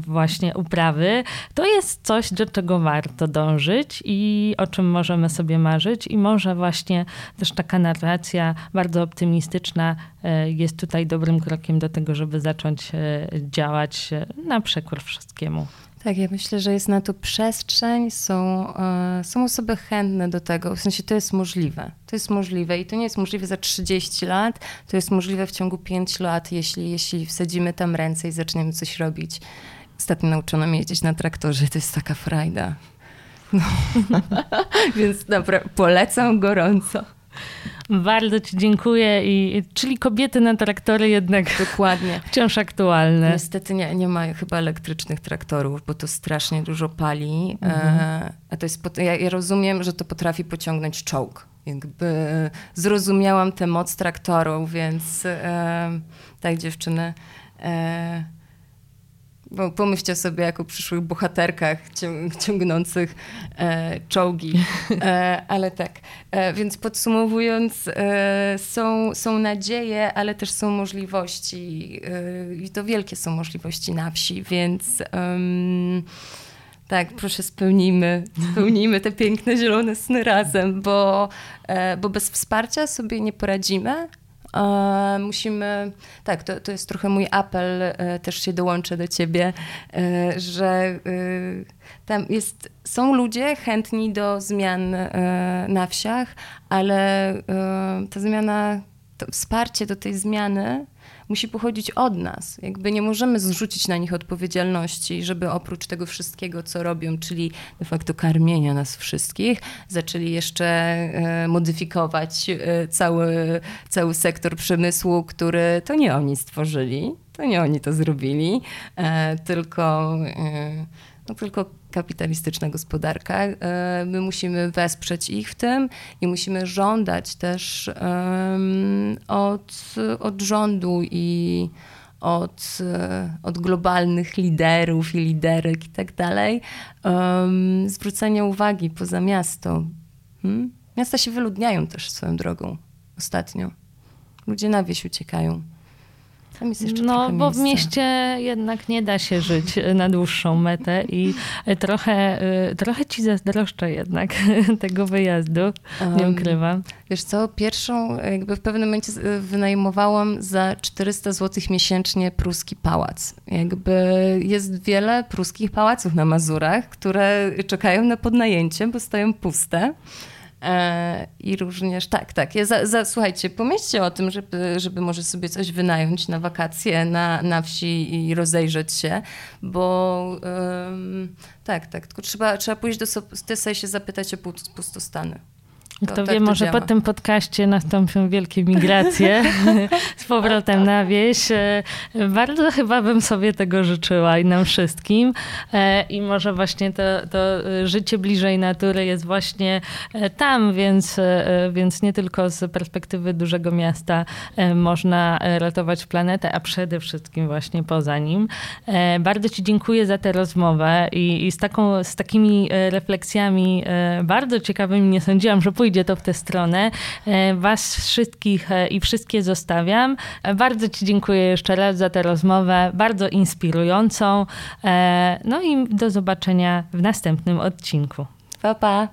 właśnie uprawy, to jest coś, do czego warto dążyć i o czym możemy sobie marzyć. I może właśnie też taka narracja bardzo optymistyczna e, jest tutaj dobrym krokiem do tego, żeby zacząć e, działać e, na przekór wszystkiemu. Tak, ja myślę, że jest na to przestrzeń, są, są osoby chętne do tego, w sensie to jest możliwe. To jest możliwe i to nie jest możliwe za 30 lat, to jest możliwe w ciągu 5 lat, jeśli, jeśli wsadzimy tam ręce i zaczniemy coś robić. Ostatnio nauczono mnie jeździć na traktorze, to jest taka frajda. No. Więc dobra, polecam gorąco. Bardzo Ci dziękuję. I, czyli kobiety na traktory jednak Dokładnie. wciąż aktualne. Niestety nie, nie ma chyba elektrycznych traktorów, bo to strasznie dużo pali. Mhm. E, a to jest, ja, ja rozumiem, że to potrafi pociągnąć czołg. Jakby zrozumiałam tę moc traktorów, więc e, tak dziewczyny. E, pomyślcie sobie jako przyszłych bohaterkach ciągnących e, czołgi. E, ale tak, e, więc podsumowując, e, są, są nadzieje, ale też są możliwości e, i to wielkie są możliwości na wsi, więc tak, proszę spełnijmy, spełnijmy te piękne zielone sny razem, bo, e, bo bez wsparcia sobie nie poradzimy, musimy, tak, to, to jest trochę mój apel, e, też się dołączę do ciebie, e, że e, tam jest, są ludzie chętni do zmian na wsiach, ale ta zmiana, to wsparcie do tej zmiany musi pochodzić od nas. Jakby nie możemy zrzucić na nich odpowiedzialności, żeby oprócz tego wszystkiego, co robią, czyli de facto karmienia nas wszystkich, zaczęli jeszcze e, modyfikować e, cały, cały sektor przemysłu, który to nie oni stworzyli, to nie oni to zrobili, e, tylko, no, tylko kapitalistyczna gospodarka. E, my musimy wesprzeć ich w tym i musimy żądać też od, od rządu i od, e, od globalnych liderów i liderek i tak dalej zwrócenia uwagi poza miasto. Hmm? Miasta się wyludniają też swoją drogą ostatnio. Ludzie na wieś uciekają. No, bo miejsca. w mieście jednak nie da się żyć na dłuższą metę i trochę, y, trochę ci zazdroszczę jednak tego wyjazdu, nie ukrywam. Wiesz co, pierwszą jakby w pewnym momencie wynajmowałam za 400 zł miesięcznie pruski pałac. Jakby jest wiele pruskich pałaców na Mazurach, które czekają na podnajęcie, bo stoją puste. E, I również, tak, tak. Ja za, za, słuchajcie, pomyślcie o tym, żeby, żeby może sobie coś wynająć na wakacje na, na wsi i rozejrzeć się, bo tak, tak, tylko trzeba, trzeba pójść do Stysa i się zapytać o pustostany. Kto tak wie, może działa. po tym podcaście nastąpią wielkie migracje z powrotem na wieś. E, bardzo chyba bym sobie tego życzyła i nam wszystkim. E, I może właśnie to, to życie bliżej natury jest właśnie e, tam, więc, więc nie tylko z perspektywy dużego miasta można ratować planetę, a przede wszystkim właśnie poza nim. Bardzo Ci dziękuję za tę rozmowę i, i z, taką, z takimi refleksjami bardzo ciekawymi nie sądziłam, że pójdzie pójdzie to w tę stronę. E, was wszystkich e, i wszystkie zostawiam. E, bardzo Ci dziękuję jeszcze raz za tę rozmowę, bardzo inspirującą. No i do zobaczenia w następnym odcinku. Pa, pa.